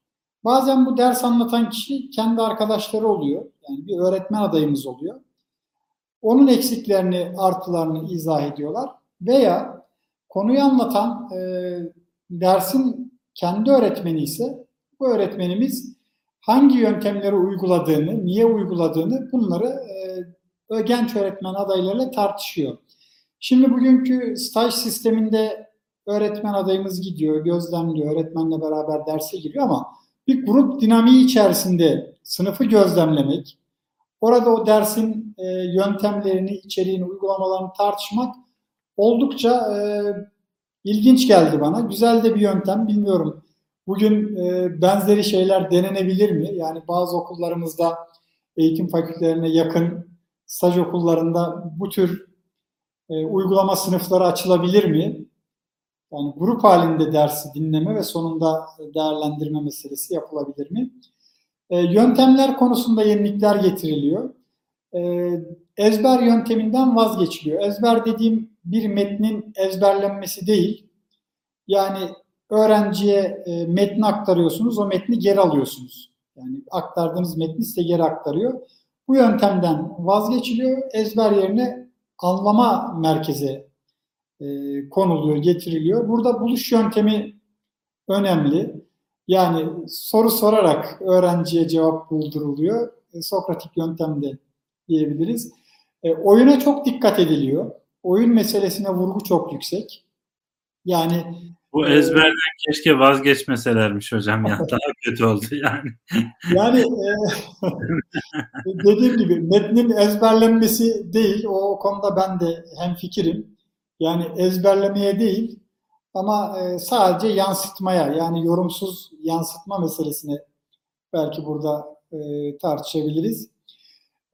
Bazen bu ders anlatan kişi kendi arkadaşları oluyor. Yani bir öğretmen adayımız oluyor. Onun eksiklerini, artılarını izah ediyorlar. Veya konuyu anlatan e, dersin kendi öğretmeni ise bu öğretmenimiz hangi yöntemleri uyguladığını, niye uyguladığını bunları e, genç öğretmen adaylarıyla tartışıyor. Şimdi bugünkü staj sisteminde öğretmen adayımız gidiyor, gözlemliyor, öğretmenle beraber derse giriyor ama bir grup dinamiği içerisinde sınıfı gözlemlemek, orada o dersin e, yöntemlerini, içeriğini, uygulamalarını tartışmak oldukça e, ilginç geldi bana. Güzel de bir yöntem, bilmiyorum. Bugün e, benzeri şeyler denenebilir mi? Yani bazı okullarımızda eğitim fakültelerine yakın staj okullarında bu tür e, uygulama sınıfları açılabilir mi? Yani grup halinde dersi dinleme ve sonunda değerlendirme meselesi yapılabilir mi? E, yöntemler konusunda yenilikler getiriliyor. E, ezber yönteminden vazgeçiliyor. Ezber dediğim bir metnin ezberlenmesi değil. Yani öğrenciye e, metni aktarıyorsunuz, o metni geri alıyorsunuz. Yani aktardığınız metni size geri aktarıyor. Bu yöntemden vazgeçiliyor. Ezber yerine anlama merkeze e, konuluyor, getiriliyor. Burada buluş yöntemi önemli. Yani soru sorarak öğrenciye cevap bulduruluyor. E, Sokratik yöntemde diyebiliriz. E, oyuna çok dikkat ediliyor. Oyun meselesine vurgu çok yüksek. Yani bu e, ezberden keşke vazgeçmeselermiş hocam ya daha kötü oldu yani. Yani e, dediğim gibi metnin ezberlenmesi değil o konuda ben de hem fikrim. Yani ezberlemeye değil ama e, sadece yansıtmaya yani yorumsuz yansıtma meselesini belki burada e, tartışabiliriz.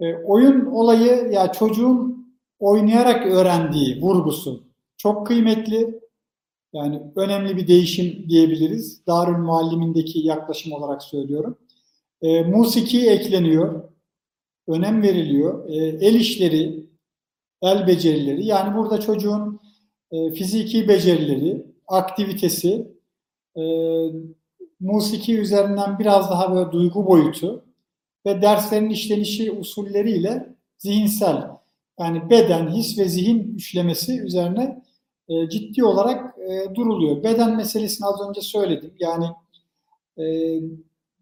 E, oyun olayı ya çocuğun oynayarak öğrendiği vurgusu çok kıymetli. Yani önemli bir değişim diyebiliriz. Darül Muallim'indeki yaklaşım olarak söylüyorum. E, musiki ekleniyor. Önem veriliyor. E, el işleri, el becerileri. Yani burada çocuğun e, fiziki becerileri, aktivitesi, e, musiki üzerinden biraz daha böyle duygu boyutu ve derslerin işlenişi usulleriyle zihinsel yani beden, his ve zihin üçlemesi üzerine e, ciddi olarak e, duruluyor. Beden meselesini az önce söyledim. Yani e,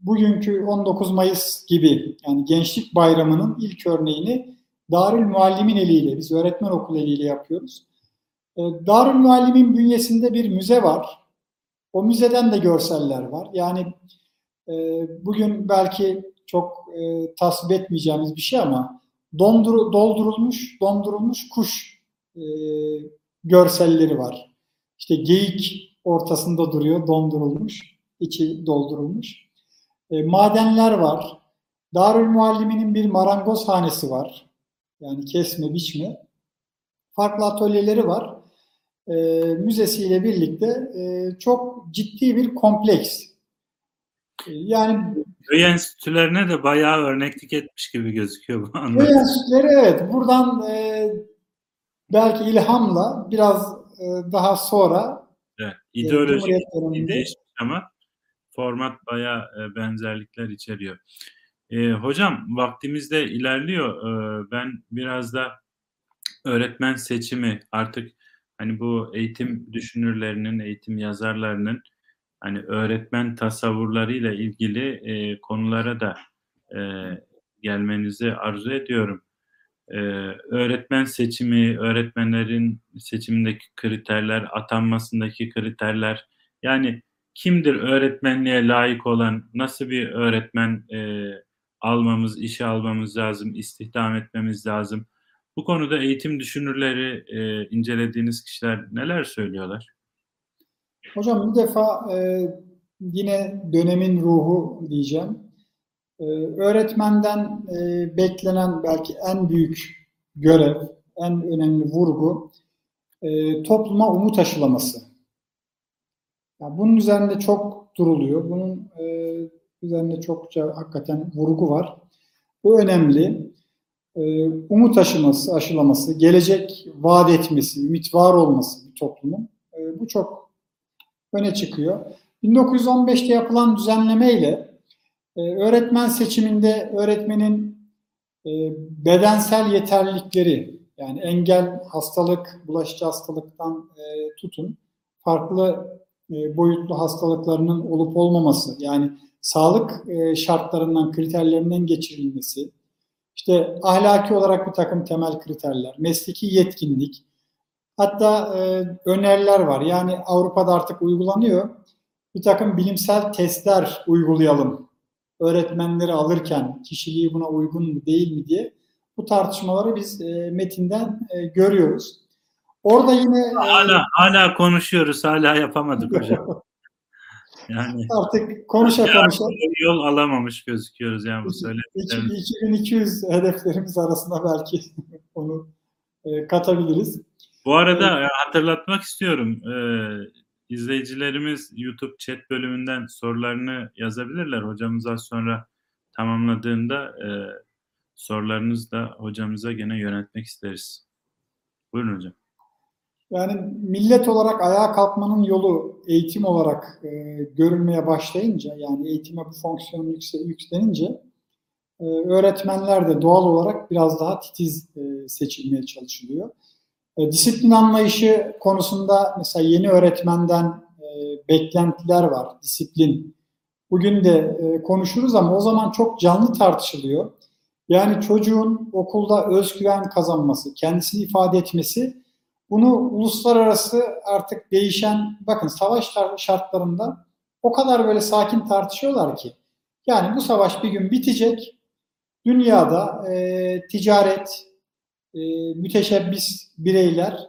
bugünkü 19 Mayıs gibi yani Gençlik Bayramı'nın ilk örneğini Darül Muallimin eliyle, biz öğretmen okulu eliyle yapıyoruz. E, Darül Muallim'in bünyesinde bir müze var. O müzeden de görseller var. Yani e, bugün belki çok e, tasvip etmeyeceğimiz bir şey ama dondur, doldurulmuş, dondurulmuş kuş e, görselleri var. İşte geyik ortasında duruyor, dondurulmuş, içi doldurulmuş. E, madenler var. Darül Muallimi'nin bir marangoz hanesi var. Yani kesme, biçme. Farklı atölyeleri var e, müzesiyle birlikte e, çok ciddi bir kompleks. Yani Köy enstitülerine de bayağı örneklik etmiş gibi gözüküyor bu köy anlamda. enstitüleri evet buradan e, belki ilhamla biraz e, daha sonra Evet, e, ideolojik döneminde değişmiş ama format bayağı e, benzerlikler içeriyor. E, hocam vaktimiz de ilerliyor. E, ben biraz da öğretmen seçimi artık hani bu eğitim düşünürlerinin, eğitim yazarlarının hani öğretmen tasavvurlarıyla ilgili e, konulara da e, gelmenizi arzu ediyorum. E, öğretmen seçimi, öğretmenlerin seçimindeki kriterler, atanmasındaki kriterler, yani kimdir öğretmenliğe layık olan, nasıl bir öğretmen e, almamız, işe almamız lazım, istihdam etmemiz lazım. Bu konuda eğitim düşünürleri, e, incelediğiniz kişiler neler söylüyorlar? Hocam bir defa e, yine dönemin ruhu diyeceğim. E, öğretmenden e, beklenen belki en büyük görev, en önemli vurgu e, topluma umut aşılaması. Yani bunun üzerinde çok duruluyor. Bunun e, üzerinde çokça hakikaten vurgu var. Bu önemli. E, umut aşıması, aşılaması, gelecek vaat etmesi, ümit var olması bir toplumun. E, bu çok öne çıkıyor. 1915'te yapılan düzenlemeyle e, öğretmen seçiminde öğretmenin e, bedensel yeterlilikleri yani engel, hastalık, bulaşıcı hastalıktan e, tutun farklı e, boyutlu hastalıklarının olup olmaması yani sağlık e, şartlarından, kriterlerinden geçirilmesi, işte ahlaki olarak bir takım temel kriterler, mesleki yetkinlik, Hatta e, öneriler var. Yani Avrupa'da artık uygulanıyor. Bir takım bilimsel testler uygulayalım. Öğretmenleri alırken kişiliği buna uygun mu değil mi diye. Bu tartışmaları biz e, metinden e, görüyoruz. Orada yine e, Hala hala konuşuyoruz, hala yapamadık hocam. Yani artık konuşa konuşa yol alamamış gözüküyoruz yani bu söyledikleriniz. 2200 hedeflerimiz arasında belki onu e, katabiliriz. Bu arada e, hatırlatmak istiyorum. Ee, izleyicilerimiz YouTube chat bölümünden sorularını yazabilirler. Hocamız az sonra tamamladığında e, sorularınızı da hocamıza gene yönetmek isteriz. Buyurun hocam. Yani millet olarak ayağa kalkmanın yolu eğitim olarak e, görülmeye başlayınca yani eğitime bu fonksiyon yüksel, yükselince e, öğretmenler de doğal olarak biraz daha titiz e, seçilmeye çalışılıyor. E, disiplin anlayışı konusunda mesela yeni öğretmenden e, beklentiler var, disiplin. Bugün de e, konuşuruz ama o zaman çok canlı tartışılıyor. Yani çocuğun okulda özgüven kazanması, kendisini ifade etmesi bunu uluslararası artık değişen, bakın savaş şartlarında o kadar böyle sakin tartışıyorlar ki. Yani bu savaş bir gün bitecek. Dünyada e, ticaret, e, müteşebbis bireyler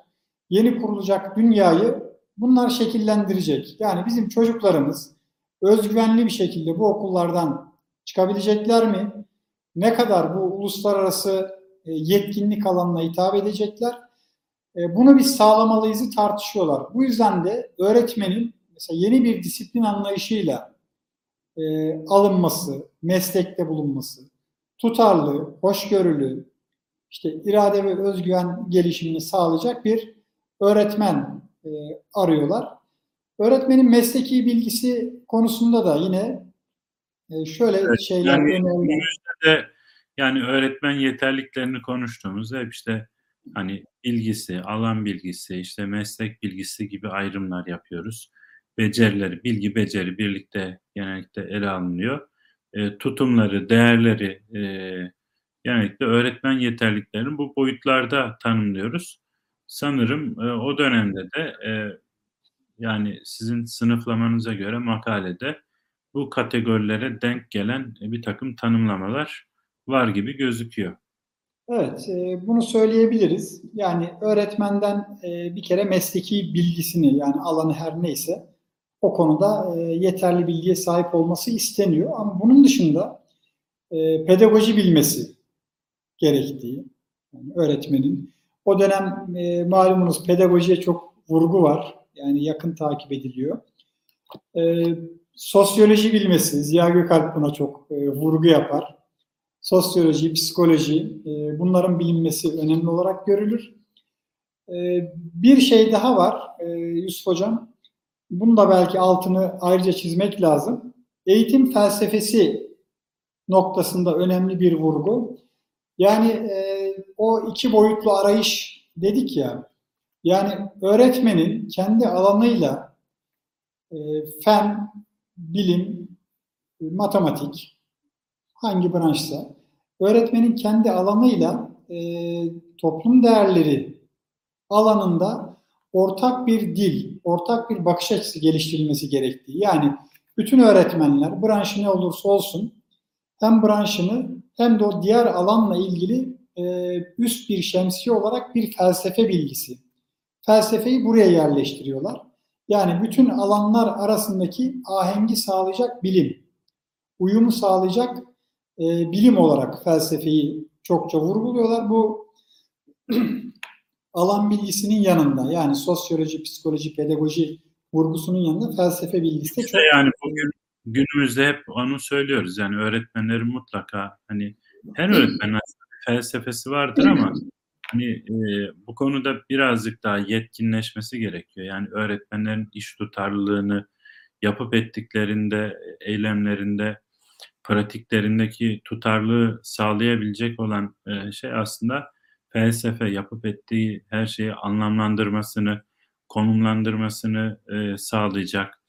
yeni kurulacak dünyayı bunlar şekillendirecek. Yani bizim çocuklarımız özgüvenli bir şekilde bu okullardan çıkabilecekler mi? Ne kadar bu uluslararası e, yetkinlik alanına hitap edecekler? E, bunu biz sağlamalıyızı tartışıyorlar. Bu yüzden de öğretmenin mesela yeni bir disiplin anlayışıyla e, alınması, meslekte bulunması, tutarlı, hoşgörülü, işte irade ve özgüven gelişimini sağlayacak bir öğretmen e, arıyorlar. Öğretmenin mesleki bilgisi konusunda da yine e, şöyle evet, şeyler yani, öneriler. yani öğretmen yeterliklerini konuştuğumuzda hep işte hani bilgisi, alan bilgisi, işte meslek bilgisi gibi ayrımlar yapıyoruz. Becerileri, bilgi beceri birlikte genellikle ele alınıyor. E, tutumları, değerleri, e, genellikle öğretmen yeterliklerini bu boyutlarda tanımlıyoruz. Sanırım e, o dönemde de e, yani sizin sınıflamanıza göre makalede bu kategorilere denk gelen bir takım tanımlamalar var gibi gözüküyor. Evet, e, bunu söyleyebiliriz. Yani öğretmenden e, bir kere mesleki bilgisini yani alanı her neyse o konuda e, yeterli bilgiye sahip olması isteniyor. Ama bunun dışında e, pedagoji bilmesi gerektiği, yani öğretmenin. O dönem e, malumunuz pedagojiye çok vurgu var. Yani yakın takip ediliyor. E, sosyoloji bilmesi, Ziya Gökalp buna çok e, vurgu yapar. Sosyoloji, psikoloji, e, bunların bilinmesi önemli olarak görülür. E, bir şey daha var e, Yusuf Hocam. Bunu da belki altını ayrıca çizmek lazım. Eğitim felsefesi noktasında önemli bir vurgu. Yani e, o iki boyutlu arayış dedik ya, yani öğretmenin kendi alanıyla e, fen, bilim, matematik, hangi branşsa, öğretmenin kendi alanıyla e, toplum değerleri alanında ortak bir dil, ortak bir bakış açısı geliştirilmesi gerektiği. Yani bütün öğretmenler branşı ne olursa olsun hem branşını hem de o diğer alanla ilgili e, üst bir şemsiye olarak bir felsefe bilgisi. Felsefeyi buraya yerleştiriyorlar. Yani bütün alanlar arasındaki ahengi sağlayacak bilim, uyumu sağlayacak e, bilim olarak felsefeyi çokça vurguluyorlar. Bu alan bilgisinin yanında yani sosyoloji, psikoloji, pedagoji vurgusunun yanında felsefe bilgisi de çok... Yani bugün günümüzde hep onu söylüyoruz. Yani öğretmenlerin mutlaka hani her öğretmenin felsefesi vardır ama hani e, bu konuda birazcık daha yetkinleşmesi gerekiyor. Yani öğretmenlerin iş tutarlılığını yapıp ettiklerinde, eylemlerinde, pratiklerindeki tutarlılığı sağlayabilecek olan e, şey aslında felsefe yapıp ettiği her şeyi anlamlandırmasını, konumlandırmasını e, sağlayacak.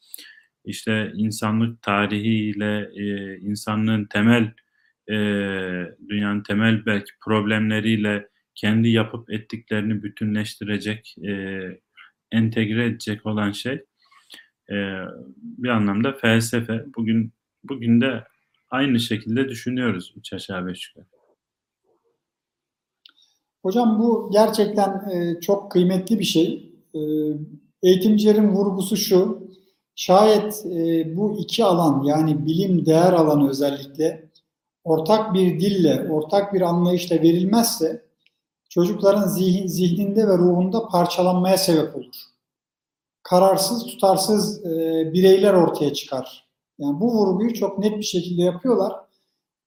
İşte insanlık tarihiyle e, insanlığın temel e, dünyanın temel belki problemleriyle kendi yapıp ettiklerini bütünleştirecek, e, entegre edecek olan şey e, bir anlamda felsefe. Bugün bugün de aynı şekilde düşünüyoruz üç aşağı beş yukarı. Hocam bu gerçekten e, çok kıymetli bir şey. E, eğitimcilerin vurgusu şu, şayet e, bu iki alan yani bilim değer alanı özellikle ortak bir dille, ortak bir anlayışla verilmezse çocukların zihin, zihninde ve ruhunda parçalanmaya sebep olur. Kararsız, tutarsız e, bireyler ortaya çıkar. Yani bu vurguyu çok net bir şekilde yapıyorlar.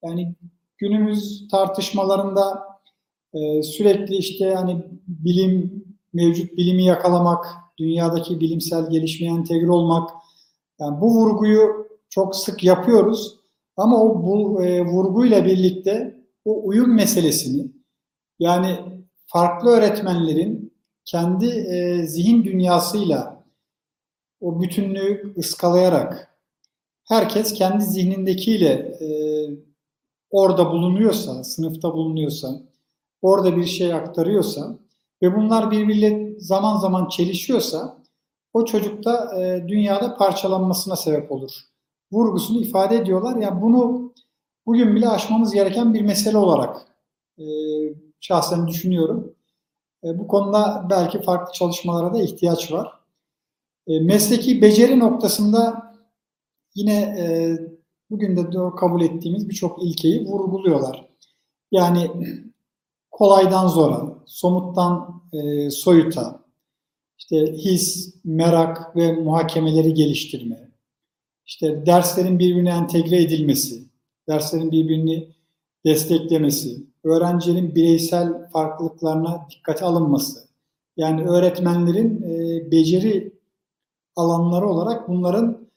Yani günümüz tartışmalarında e, sürekli işte yani bilim, mevcut bilimi yakalamak, dünyadaki bilimsel gelişmeye entegre olmak, yani bu vurguyu çok sık yapıyoruz. Ama o bu e, vurguyla birlikte o uyum meselesini yani farklı öğretmenlerin kendi e, zihin dünyasıyla o bütünlüğü ıskalayarak herkes kendi zihnindekiyle e, orada bulunuyorsa, sınıfta bulunuyorsa, orada bir şey aktarıyorsa ve bunlar birbiriyle zaman zaman çelişiyorsa o çocukta e, dünyada parçalanmasına sebep olur. Vurgusunu ifade ediyorlar. Ya yani bunu bugün bile aşmamız gereken bir mesele olarak e, şahsen düşünüyorum. E, bu konuda belki farklı çalışmalara da ihtiyaç var. E, mesleki beceri noktasında yine e, bugün de kabul ettiğimiz birçok ilkeyi vurguluyorlar. Yani kolaydan zora, somuttan e, soyuta, işte his, merak ve muhakemeleri geliştirme, işte derslerin birbirine entegre edilmesi, derslerin birbirini desteklemesi, öğrencilerin bireysel farklılıklarına dikkate alınması, yani öğretmenlerin e, beceri alanları olarak bunların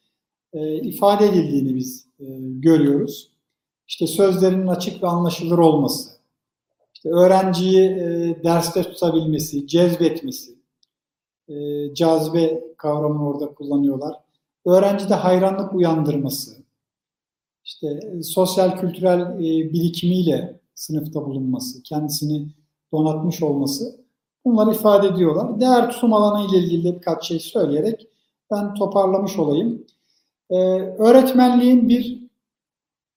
e, ifade edildiğini biz e, görüyoruz. İşte sözlerinin açık ve anlaşılır olması, işte öğrenciyi derste tutabilmesi, cezbetmesi, e, cazibe kavramını orada kullanıyorlar. Öğrencide hayranlık uyandırması, işte e, sosyal kültürel e, birikimiyle sınıfta bulunması, kendisini donatmış olması bunları ifade ediyorlar. Değer tutum alanı ile ilgili birkaç şey söyleyerek ben toparlamış olayım. Ee, öğretmenliğin bir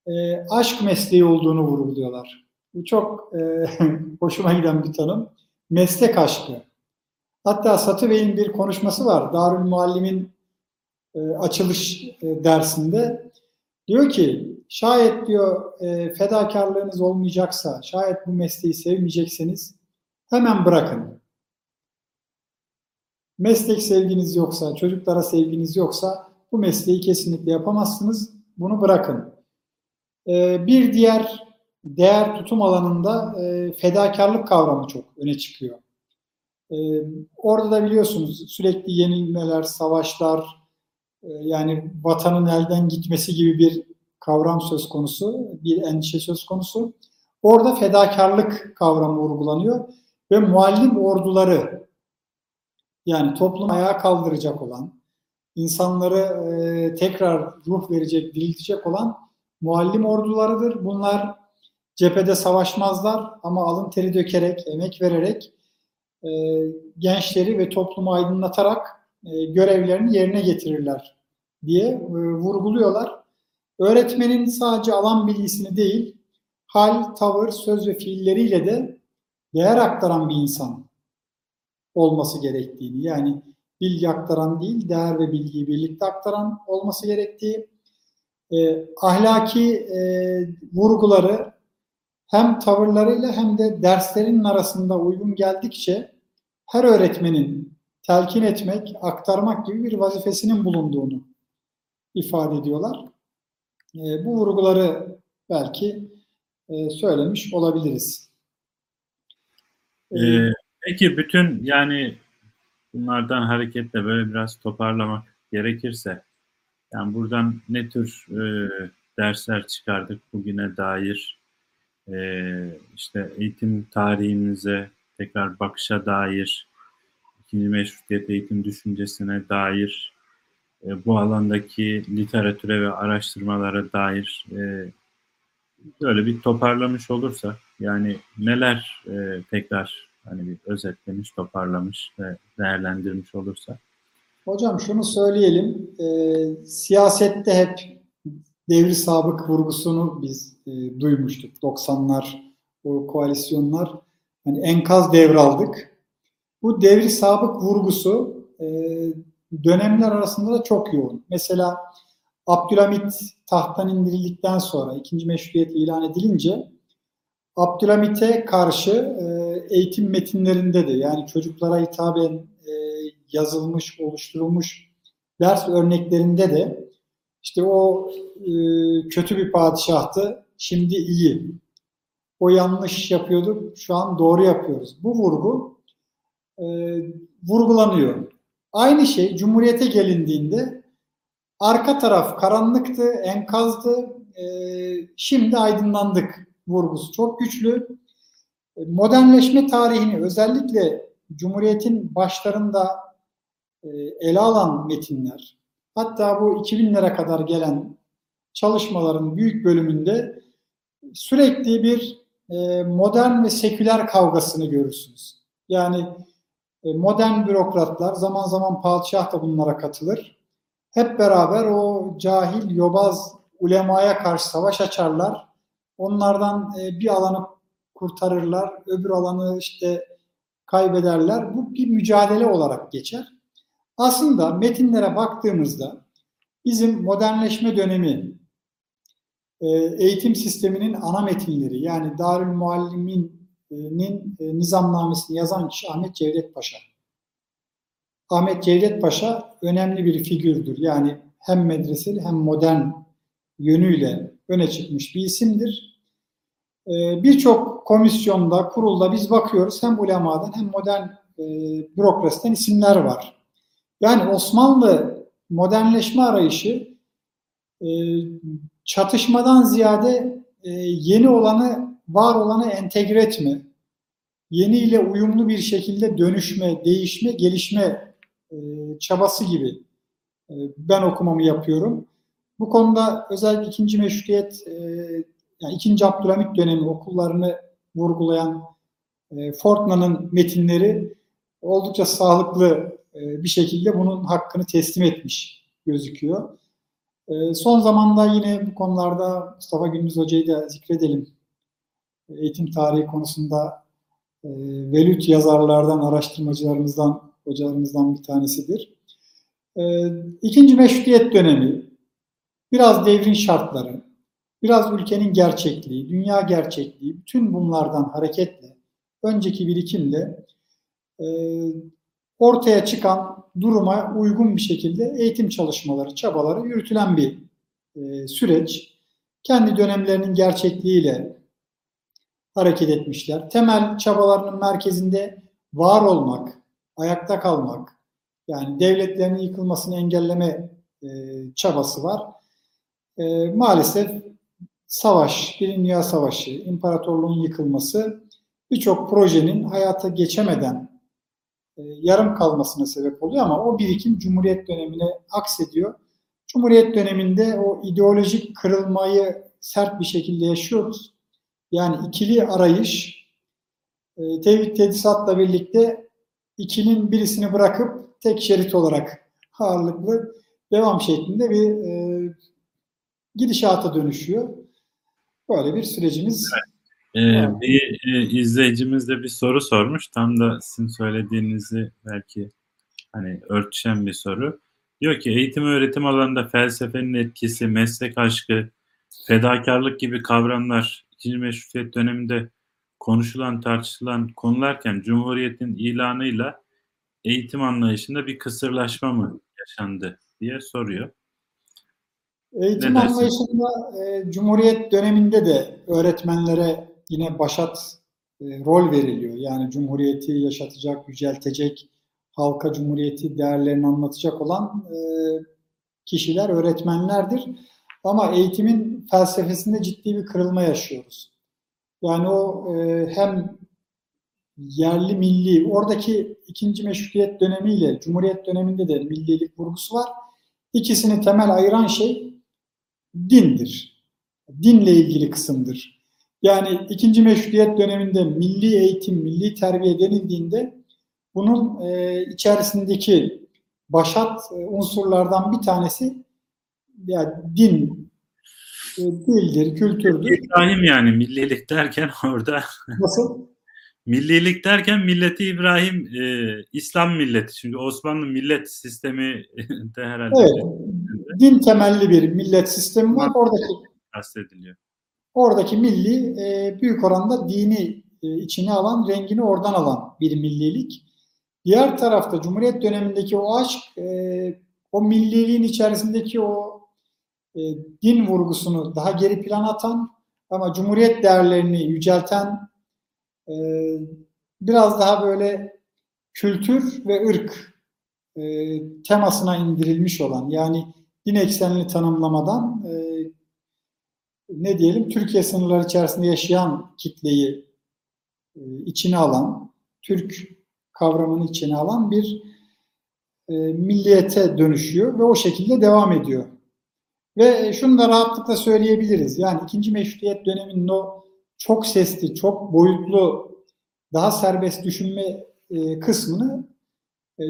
e, aşk mesleği olduğunu vurguluyorlar. Bu çok e, hoşuma giden bir tanım. Meslek aşkı. Hatta Satı Bey'in bir konuşması var. Darül Muallim'in e, açılış e, dersinde. Diyor ki şayet diyor e, fedakarlığınız olmayacaksa, şayet bu mesleği sevmeyecekseniz hemen bırakın. Meslek sevginiz yoksa, çocuklara sevginiz yoksa bu mesleği kesinlikle yapamazsınız. Bunu bırakın. E, bir diğer değer tutum alanında e, fedakarlık kavramı çok öne çıkıyor. E, orada da biliyorsunuz sürekli yenilmeler, savaşlar, e, yani vatanın elden gitmesi gibi bir kavram söz konusu, bir endişe söz konusu. Orada fedakarlık kavramı vurgulanıyor ve muallim orduları yani toplum ayağa kaldıracak olan, insanları e, tekrar ruh verecek, diriltecek olan muallim ordularıdır. Bunlar cephede savaşmazlar ama alın teri dökerek, emek vererek e, gençleri ve toplumu aydınlatarak e, görevlerini yerine getirirler diye e, vurguluyorlar. Öğretmenin sadece alan bilgisini değil, hal, tavır, söz ve fiilleriyle de değer aktaran bir insan olması gerektiğini, yani bilgi aktaran değil, değer ve bilgiyi birlikte aktaran olması gerektiği, e, ahlaki e, vurguları hem tavırlarıyla hem de derslerinin arasında uygun geldikçe her öğretmenin telkin etmek, aktarmak gibi bir vazifesinin bulunduğunu ifade ediyorlar. E, bu vurguları belki e, söylemiş olabiliriz. Ee, peki bütün yani bunlardan hareketle böyle biraz toparlamak gerekirse yani buradan ne tür e, dersler çıkardık bugüne dair e, işte eğitim tarihimize tekrar bakışa dair ikinci meşrutiyet eğitim düşüncesine dair e, bu alandaki literatüre ve araştırmalara dair e, böyle bir toparlamış olursa yani neler e, tekrar hani bir özetlemiş, toparlamış ve değerlendirmiş olursa. Hocam şunu söyleyelim, e, siyasette hep devri sabık vurgusunu biz e, duymuştuk. 90'lar, o koalisyonlar hani enkaz devraldık. Bu devri sabık vurgusu e, dönemler arasında da çok yoğun. Mesela Abdülhamit tahttan indirildikten sonra ikinci meşruiyet ilan edilince Abdülhamit'e karşı e, eğitim metinlerinde de yani çocuklara hitaben e, yazılmış, oluşturulmuş ders örneklerinde de işte o e, kötü bir padişahtı, şimdi iyi. O yanlış yapıyorduk, şu an doğru yapıyoruz. Bu vurgu e, vurgulanıyor. Aynı şey Cumhuriyete gelindiğinde arka taraf karanlıktı, enkazdı, e, şimdi aydınlandık vurgusu çok güçlü. Modernleşme tarihini özellikle Cumhuriyet'in başlarında e, ele alan metinler, hatta bu 2000'lere kadar gelen çalışmaların büyük bölümünde sürekli bir e, modern ve seküler kavgasını görürsünüz. Yani e, modern bürokratlar, zaman zaman padişah da bunlara katılır. Hep beraber o cahil, yobaz ulemaya karşı savaş açarlar. Onlardan e, bir alanı kurtarırlar, öbür alanı işte kaybederler. Bu bir mücadele olarak geçer. Aslında metinlere baktığımızda bizim modernleşme dönemi eğitim sisteminin ana metinleri yani Darül Muallimin nin e, nizamnamesini yazan kişi Ahmet Cevdet Paşa. Ahmet Cevdet Paşa önemli bir figürdür. Yani hem medreseli hem modern yönüyle öne çıkmış bir isimdir. E, birçok komisyonda, kurulda biz bakıyoruz hem ulemadan hem modern e, bürokrasiden isimler var. Yani Osmanlı modernleşme arayışı çatışmadan ziyade yeni olanı var olanı entegre etme, yeniyle uyumlu bir şekilde dönüşme, değişme, gelişme e, çabası gibi e, ben okumamı yapıyorum. Bu konuda özellikle ikinci meşrutiyet, e, yani ikinci Abdülhamit dönemi okullarını vurgulayan e, Fortna'nın metinleri oldukça sağlıklı e, bir şekilde bunun hakkını teslim etmiş gözüküyor. E, son zamanda yine bu konularda Mustafa Gündüz Hoca'yı da zikredelim eğitim tarihi konusunda e, velüt yazarlardan, araştırmacılarımızdan, hocalarımızdan bir tanesidir. E, ikinci meşrutiyet dönemi, biraz devrin şartları, biraz ülkenin gerçekliği, dünya gerçekliği, bütün bunlardan hareketle, önceki birikimle e, ortaya çıkan duruma uygun bir şekilde eğitim çalışmaları, çabaları yürütülen bir e, süreç. Kendi dönemlerinin gerçekliğiyle hareket etmişler. Temel çabalarının merkezinde var olmak, ayakta kalmak, yani devletlerin yıkılmasını engelleme e, çabası var. E, maalesef savaş, Birinci Dünya Savaşı, imparatorluğun yıkılması birçok projenin hayata geçemeden yarım kalmasına sebep oluyor ama o birikim Cumhuriyet dönemine aksediyor. Cumhuriyet döneminde o ideolojik kırılmayı sert bir şekilde yaşıyoruz. Yani ikili arayış e, tevhid tedisatla birlikte ikinin birisini bırakıp tek şerit olarak ağırlıklı devam şeklinde bir e, gidişata dönüşüyor. Böyle bir sürecimiz evet. Ee, bir e, izleyicimiz de bir soru sormuş. Tam da sizin söylediğinizi belki hani örtüşen bir soru. Diyor ki eğitim öğretim alanında felsefenin etkisi, meslek aşkı, fedakarlık gibi kavramlar ikinci meşrutiyet döneminde konuşulan, tartışılan konularken Cumhuriyet'in ilanıyla eğitim anlayışında bir kısırlaşma mı yaşandı diye soruyor. Eğitim anlayışında e, Cumhuriyet döneminde de öğretmenlere yine başat e, rol veriliyor. Yani Cumhuriyeti yaşatacak, yüceltecek, halka Cumhuriyeti değerlerini anlatacak olan e, kişiler öğretmenlerdir. Ama eğitimin felsefesinde ciddi bir kırılma yaşıyoruz. Yani o e, hem yerli milli, oradaki ikinci meşrutiyet dönemiyle Cumhuriyet döneminde de millilik vurgusu var. İkisini temel ayıran şey dindir. Dinle ilgili kısımdır. Yani ikinci meşrutiyet döneminde milli eğitim, milli terbiye denildiğinde bunun e, içerisindeki başat e, unsurlardan bir tanesi yani din e, dildir, kültürdür. İbrahim yani millilik derken orada. Nasıl? millilik derken milleti İbrahim e, İslam milleti. Çünkü Osmanlı millet sistemi de herhalde. Evet. Din temelli bir millet sistemi var. Oradaki kastediliyor. Oradaki milli e, büyük oranda dini e, içine alan, rengini oradan alan bir millilik. Diğer tarafta Cumhuriyet dönemindeki o aşk, e, o milliliğin içerisindeki o e, din vurgusunu daha geri plan atan ama Cumhuriyet değerlerini yücelten e, biraz daha böyle kültür ve ırk e, temasına indirilmiş olan yani din eksenli tanımlamadan e, ne diyelim Türkiye sınırları içerisinde yaşayan kitleyi e, içine alan, Türk kavramını içine alan bir e, milliyete dönüşüyor ve o şekilde devam ediyor. Ve şunu da rahatlıkla söyleyebiliriz. Yani ikinci meşrutiyet döneminin o çok sesli, çok boyutlu, daha serbest düşünme e, kısmını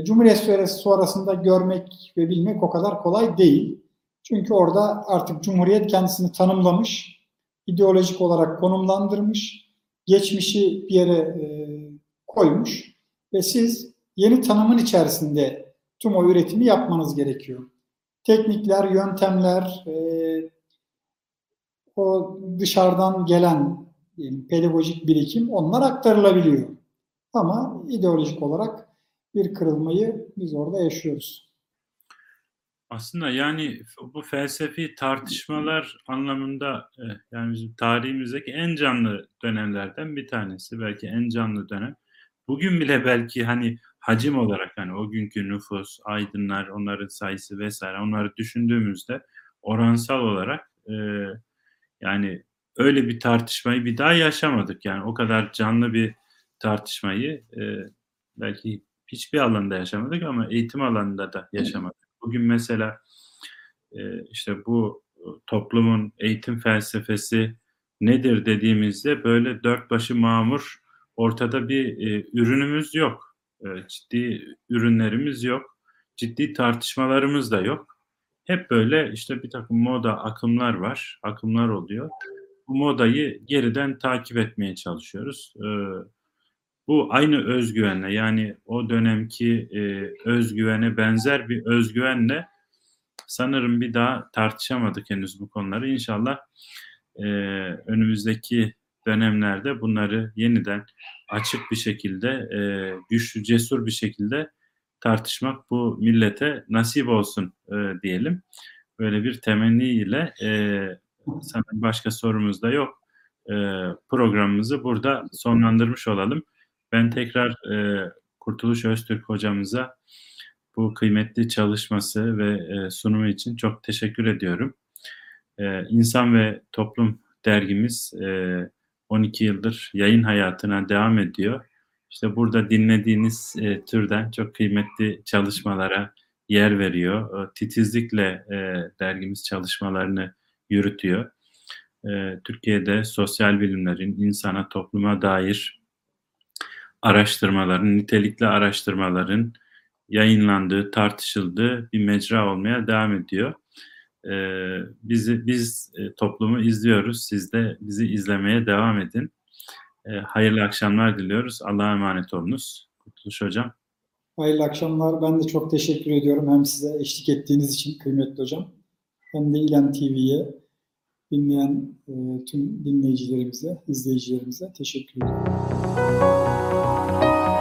Cumhuriyet sonrasında görmek ve bilmek o kadar kolay değil. Çünkü orada artık Cumhuriyet kendisini tanımlamış, ideolojik olarak konumlandırmış, geçmişi bir yere e, koymuş ve siz yeni tanımın içerisinde tüm o üretimi yapmanız gerekiyor. Teknikler, yöntemler, e, o dışarıdan gelen diyelim, pedagojik birikim onlar aktarılabiliyor. Ama ideolojik olarak bir kırılmayı biz orada yaşıyoruz. Aslında yani bu felsefi tartışmalar anlamında e, yani bizim tarihimizdeki en canlı dönemlerden bir tanesi. Belki en canlı dönem. Bugün bile belki hani hacim olarak hani o günkü nüfus, aydınlar, onların sayısı vesaire onları düşündüğümüzde oransal olarak e, yani öyle bir tartışmayı bir daha yaşamadık. Yani o kadar canlı bir tartışmayı e, belki hiçbir alanda yaşamadık ama eğitim alanında da yaşamadık. Bugün mesela e, işte bu toplumun eğitim felsefesi nedir dediğimizde böyle dört başı mamur ortada bir e, ürünümüz yok. E, ciddi ürünlerimiz yok. Ciddi tartışmalarımız da yok. Hep böyle işte bir takım moda akımlar var. Akımlar oluyor. Bu modayı geriden takip etmeye çalışıyoruz. E, bu aynı özgüvenle yani o dönemki e, özgüvene benzer bir özgüvenle sanırım bir daha tartışamadık henüz bu konuları. İnşallah e, önümüzdeki dönemlerde bunları yeniden açık bir şekilde, e, güçlü, cesur bir şekilde tartışmak bu millete nasip olsun e, diyelim. Böyle bir temenniyle e, sanırım başka sorumuz da yok. E, programımızı burada sonlandırmış olalım. Ben tekrar e, Kurtuluş Öztürk hocamıza bu kıymetli çalışması ve e, sunumu için çok teşekkür ediyorum. E, İnsan ve Toplum dergimiz e, 12 yıldır yayın hayatına devam ediyor. İşte burada dinlediğiniz e, türden çok kıymetli çalışmalara yer veriyor. E, titizlikle e, dergimiz çalışmalarını yürütüyor. E, Türkiye'de sosyal bilimlerin insana, topluma dair araştırmaların, nitelikli araştırmaların yayınlandığı, tartışıldığı bir mecra olmaya devam ediyor. Ee, bizi biz e, toplumu izliyoruz. Siz de bizi izlemeye devam edin. Ee, hayırlı akşamlar diliyoruz. Allah'a emanet olunuz. Kurtuluş Hocam. Hayırlı akşamlar. Ben de çok teşekkür ediyorum hem size eşlik ettiğiniz için kıymetli hocam hem de İlem TV'ye dinleyen e, tüm dinleyicilerimize, izleyicilerimize teşekkür ediyorum. Thank you.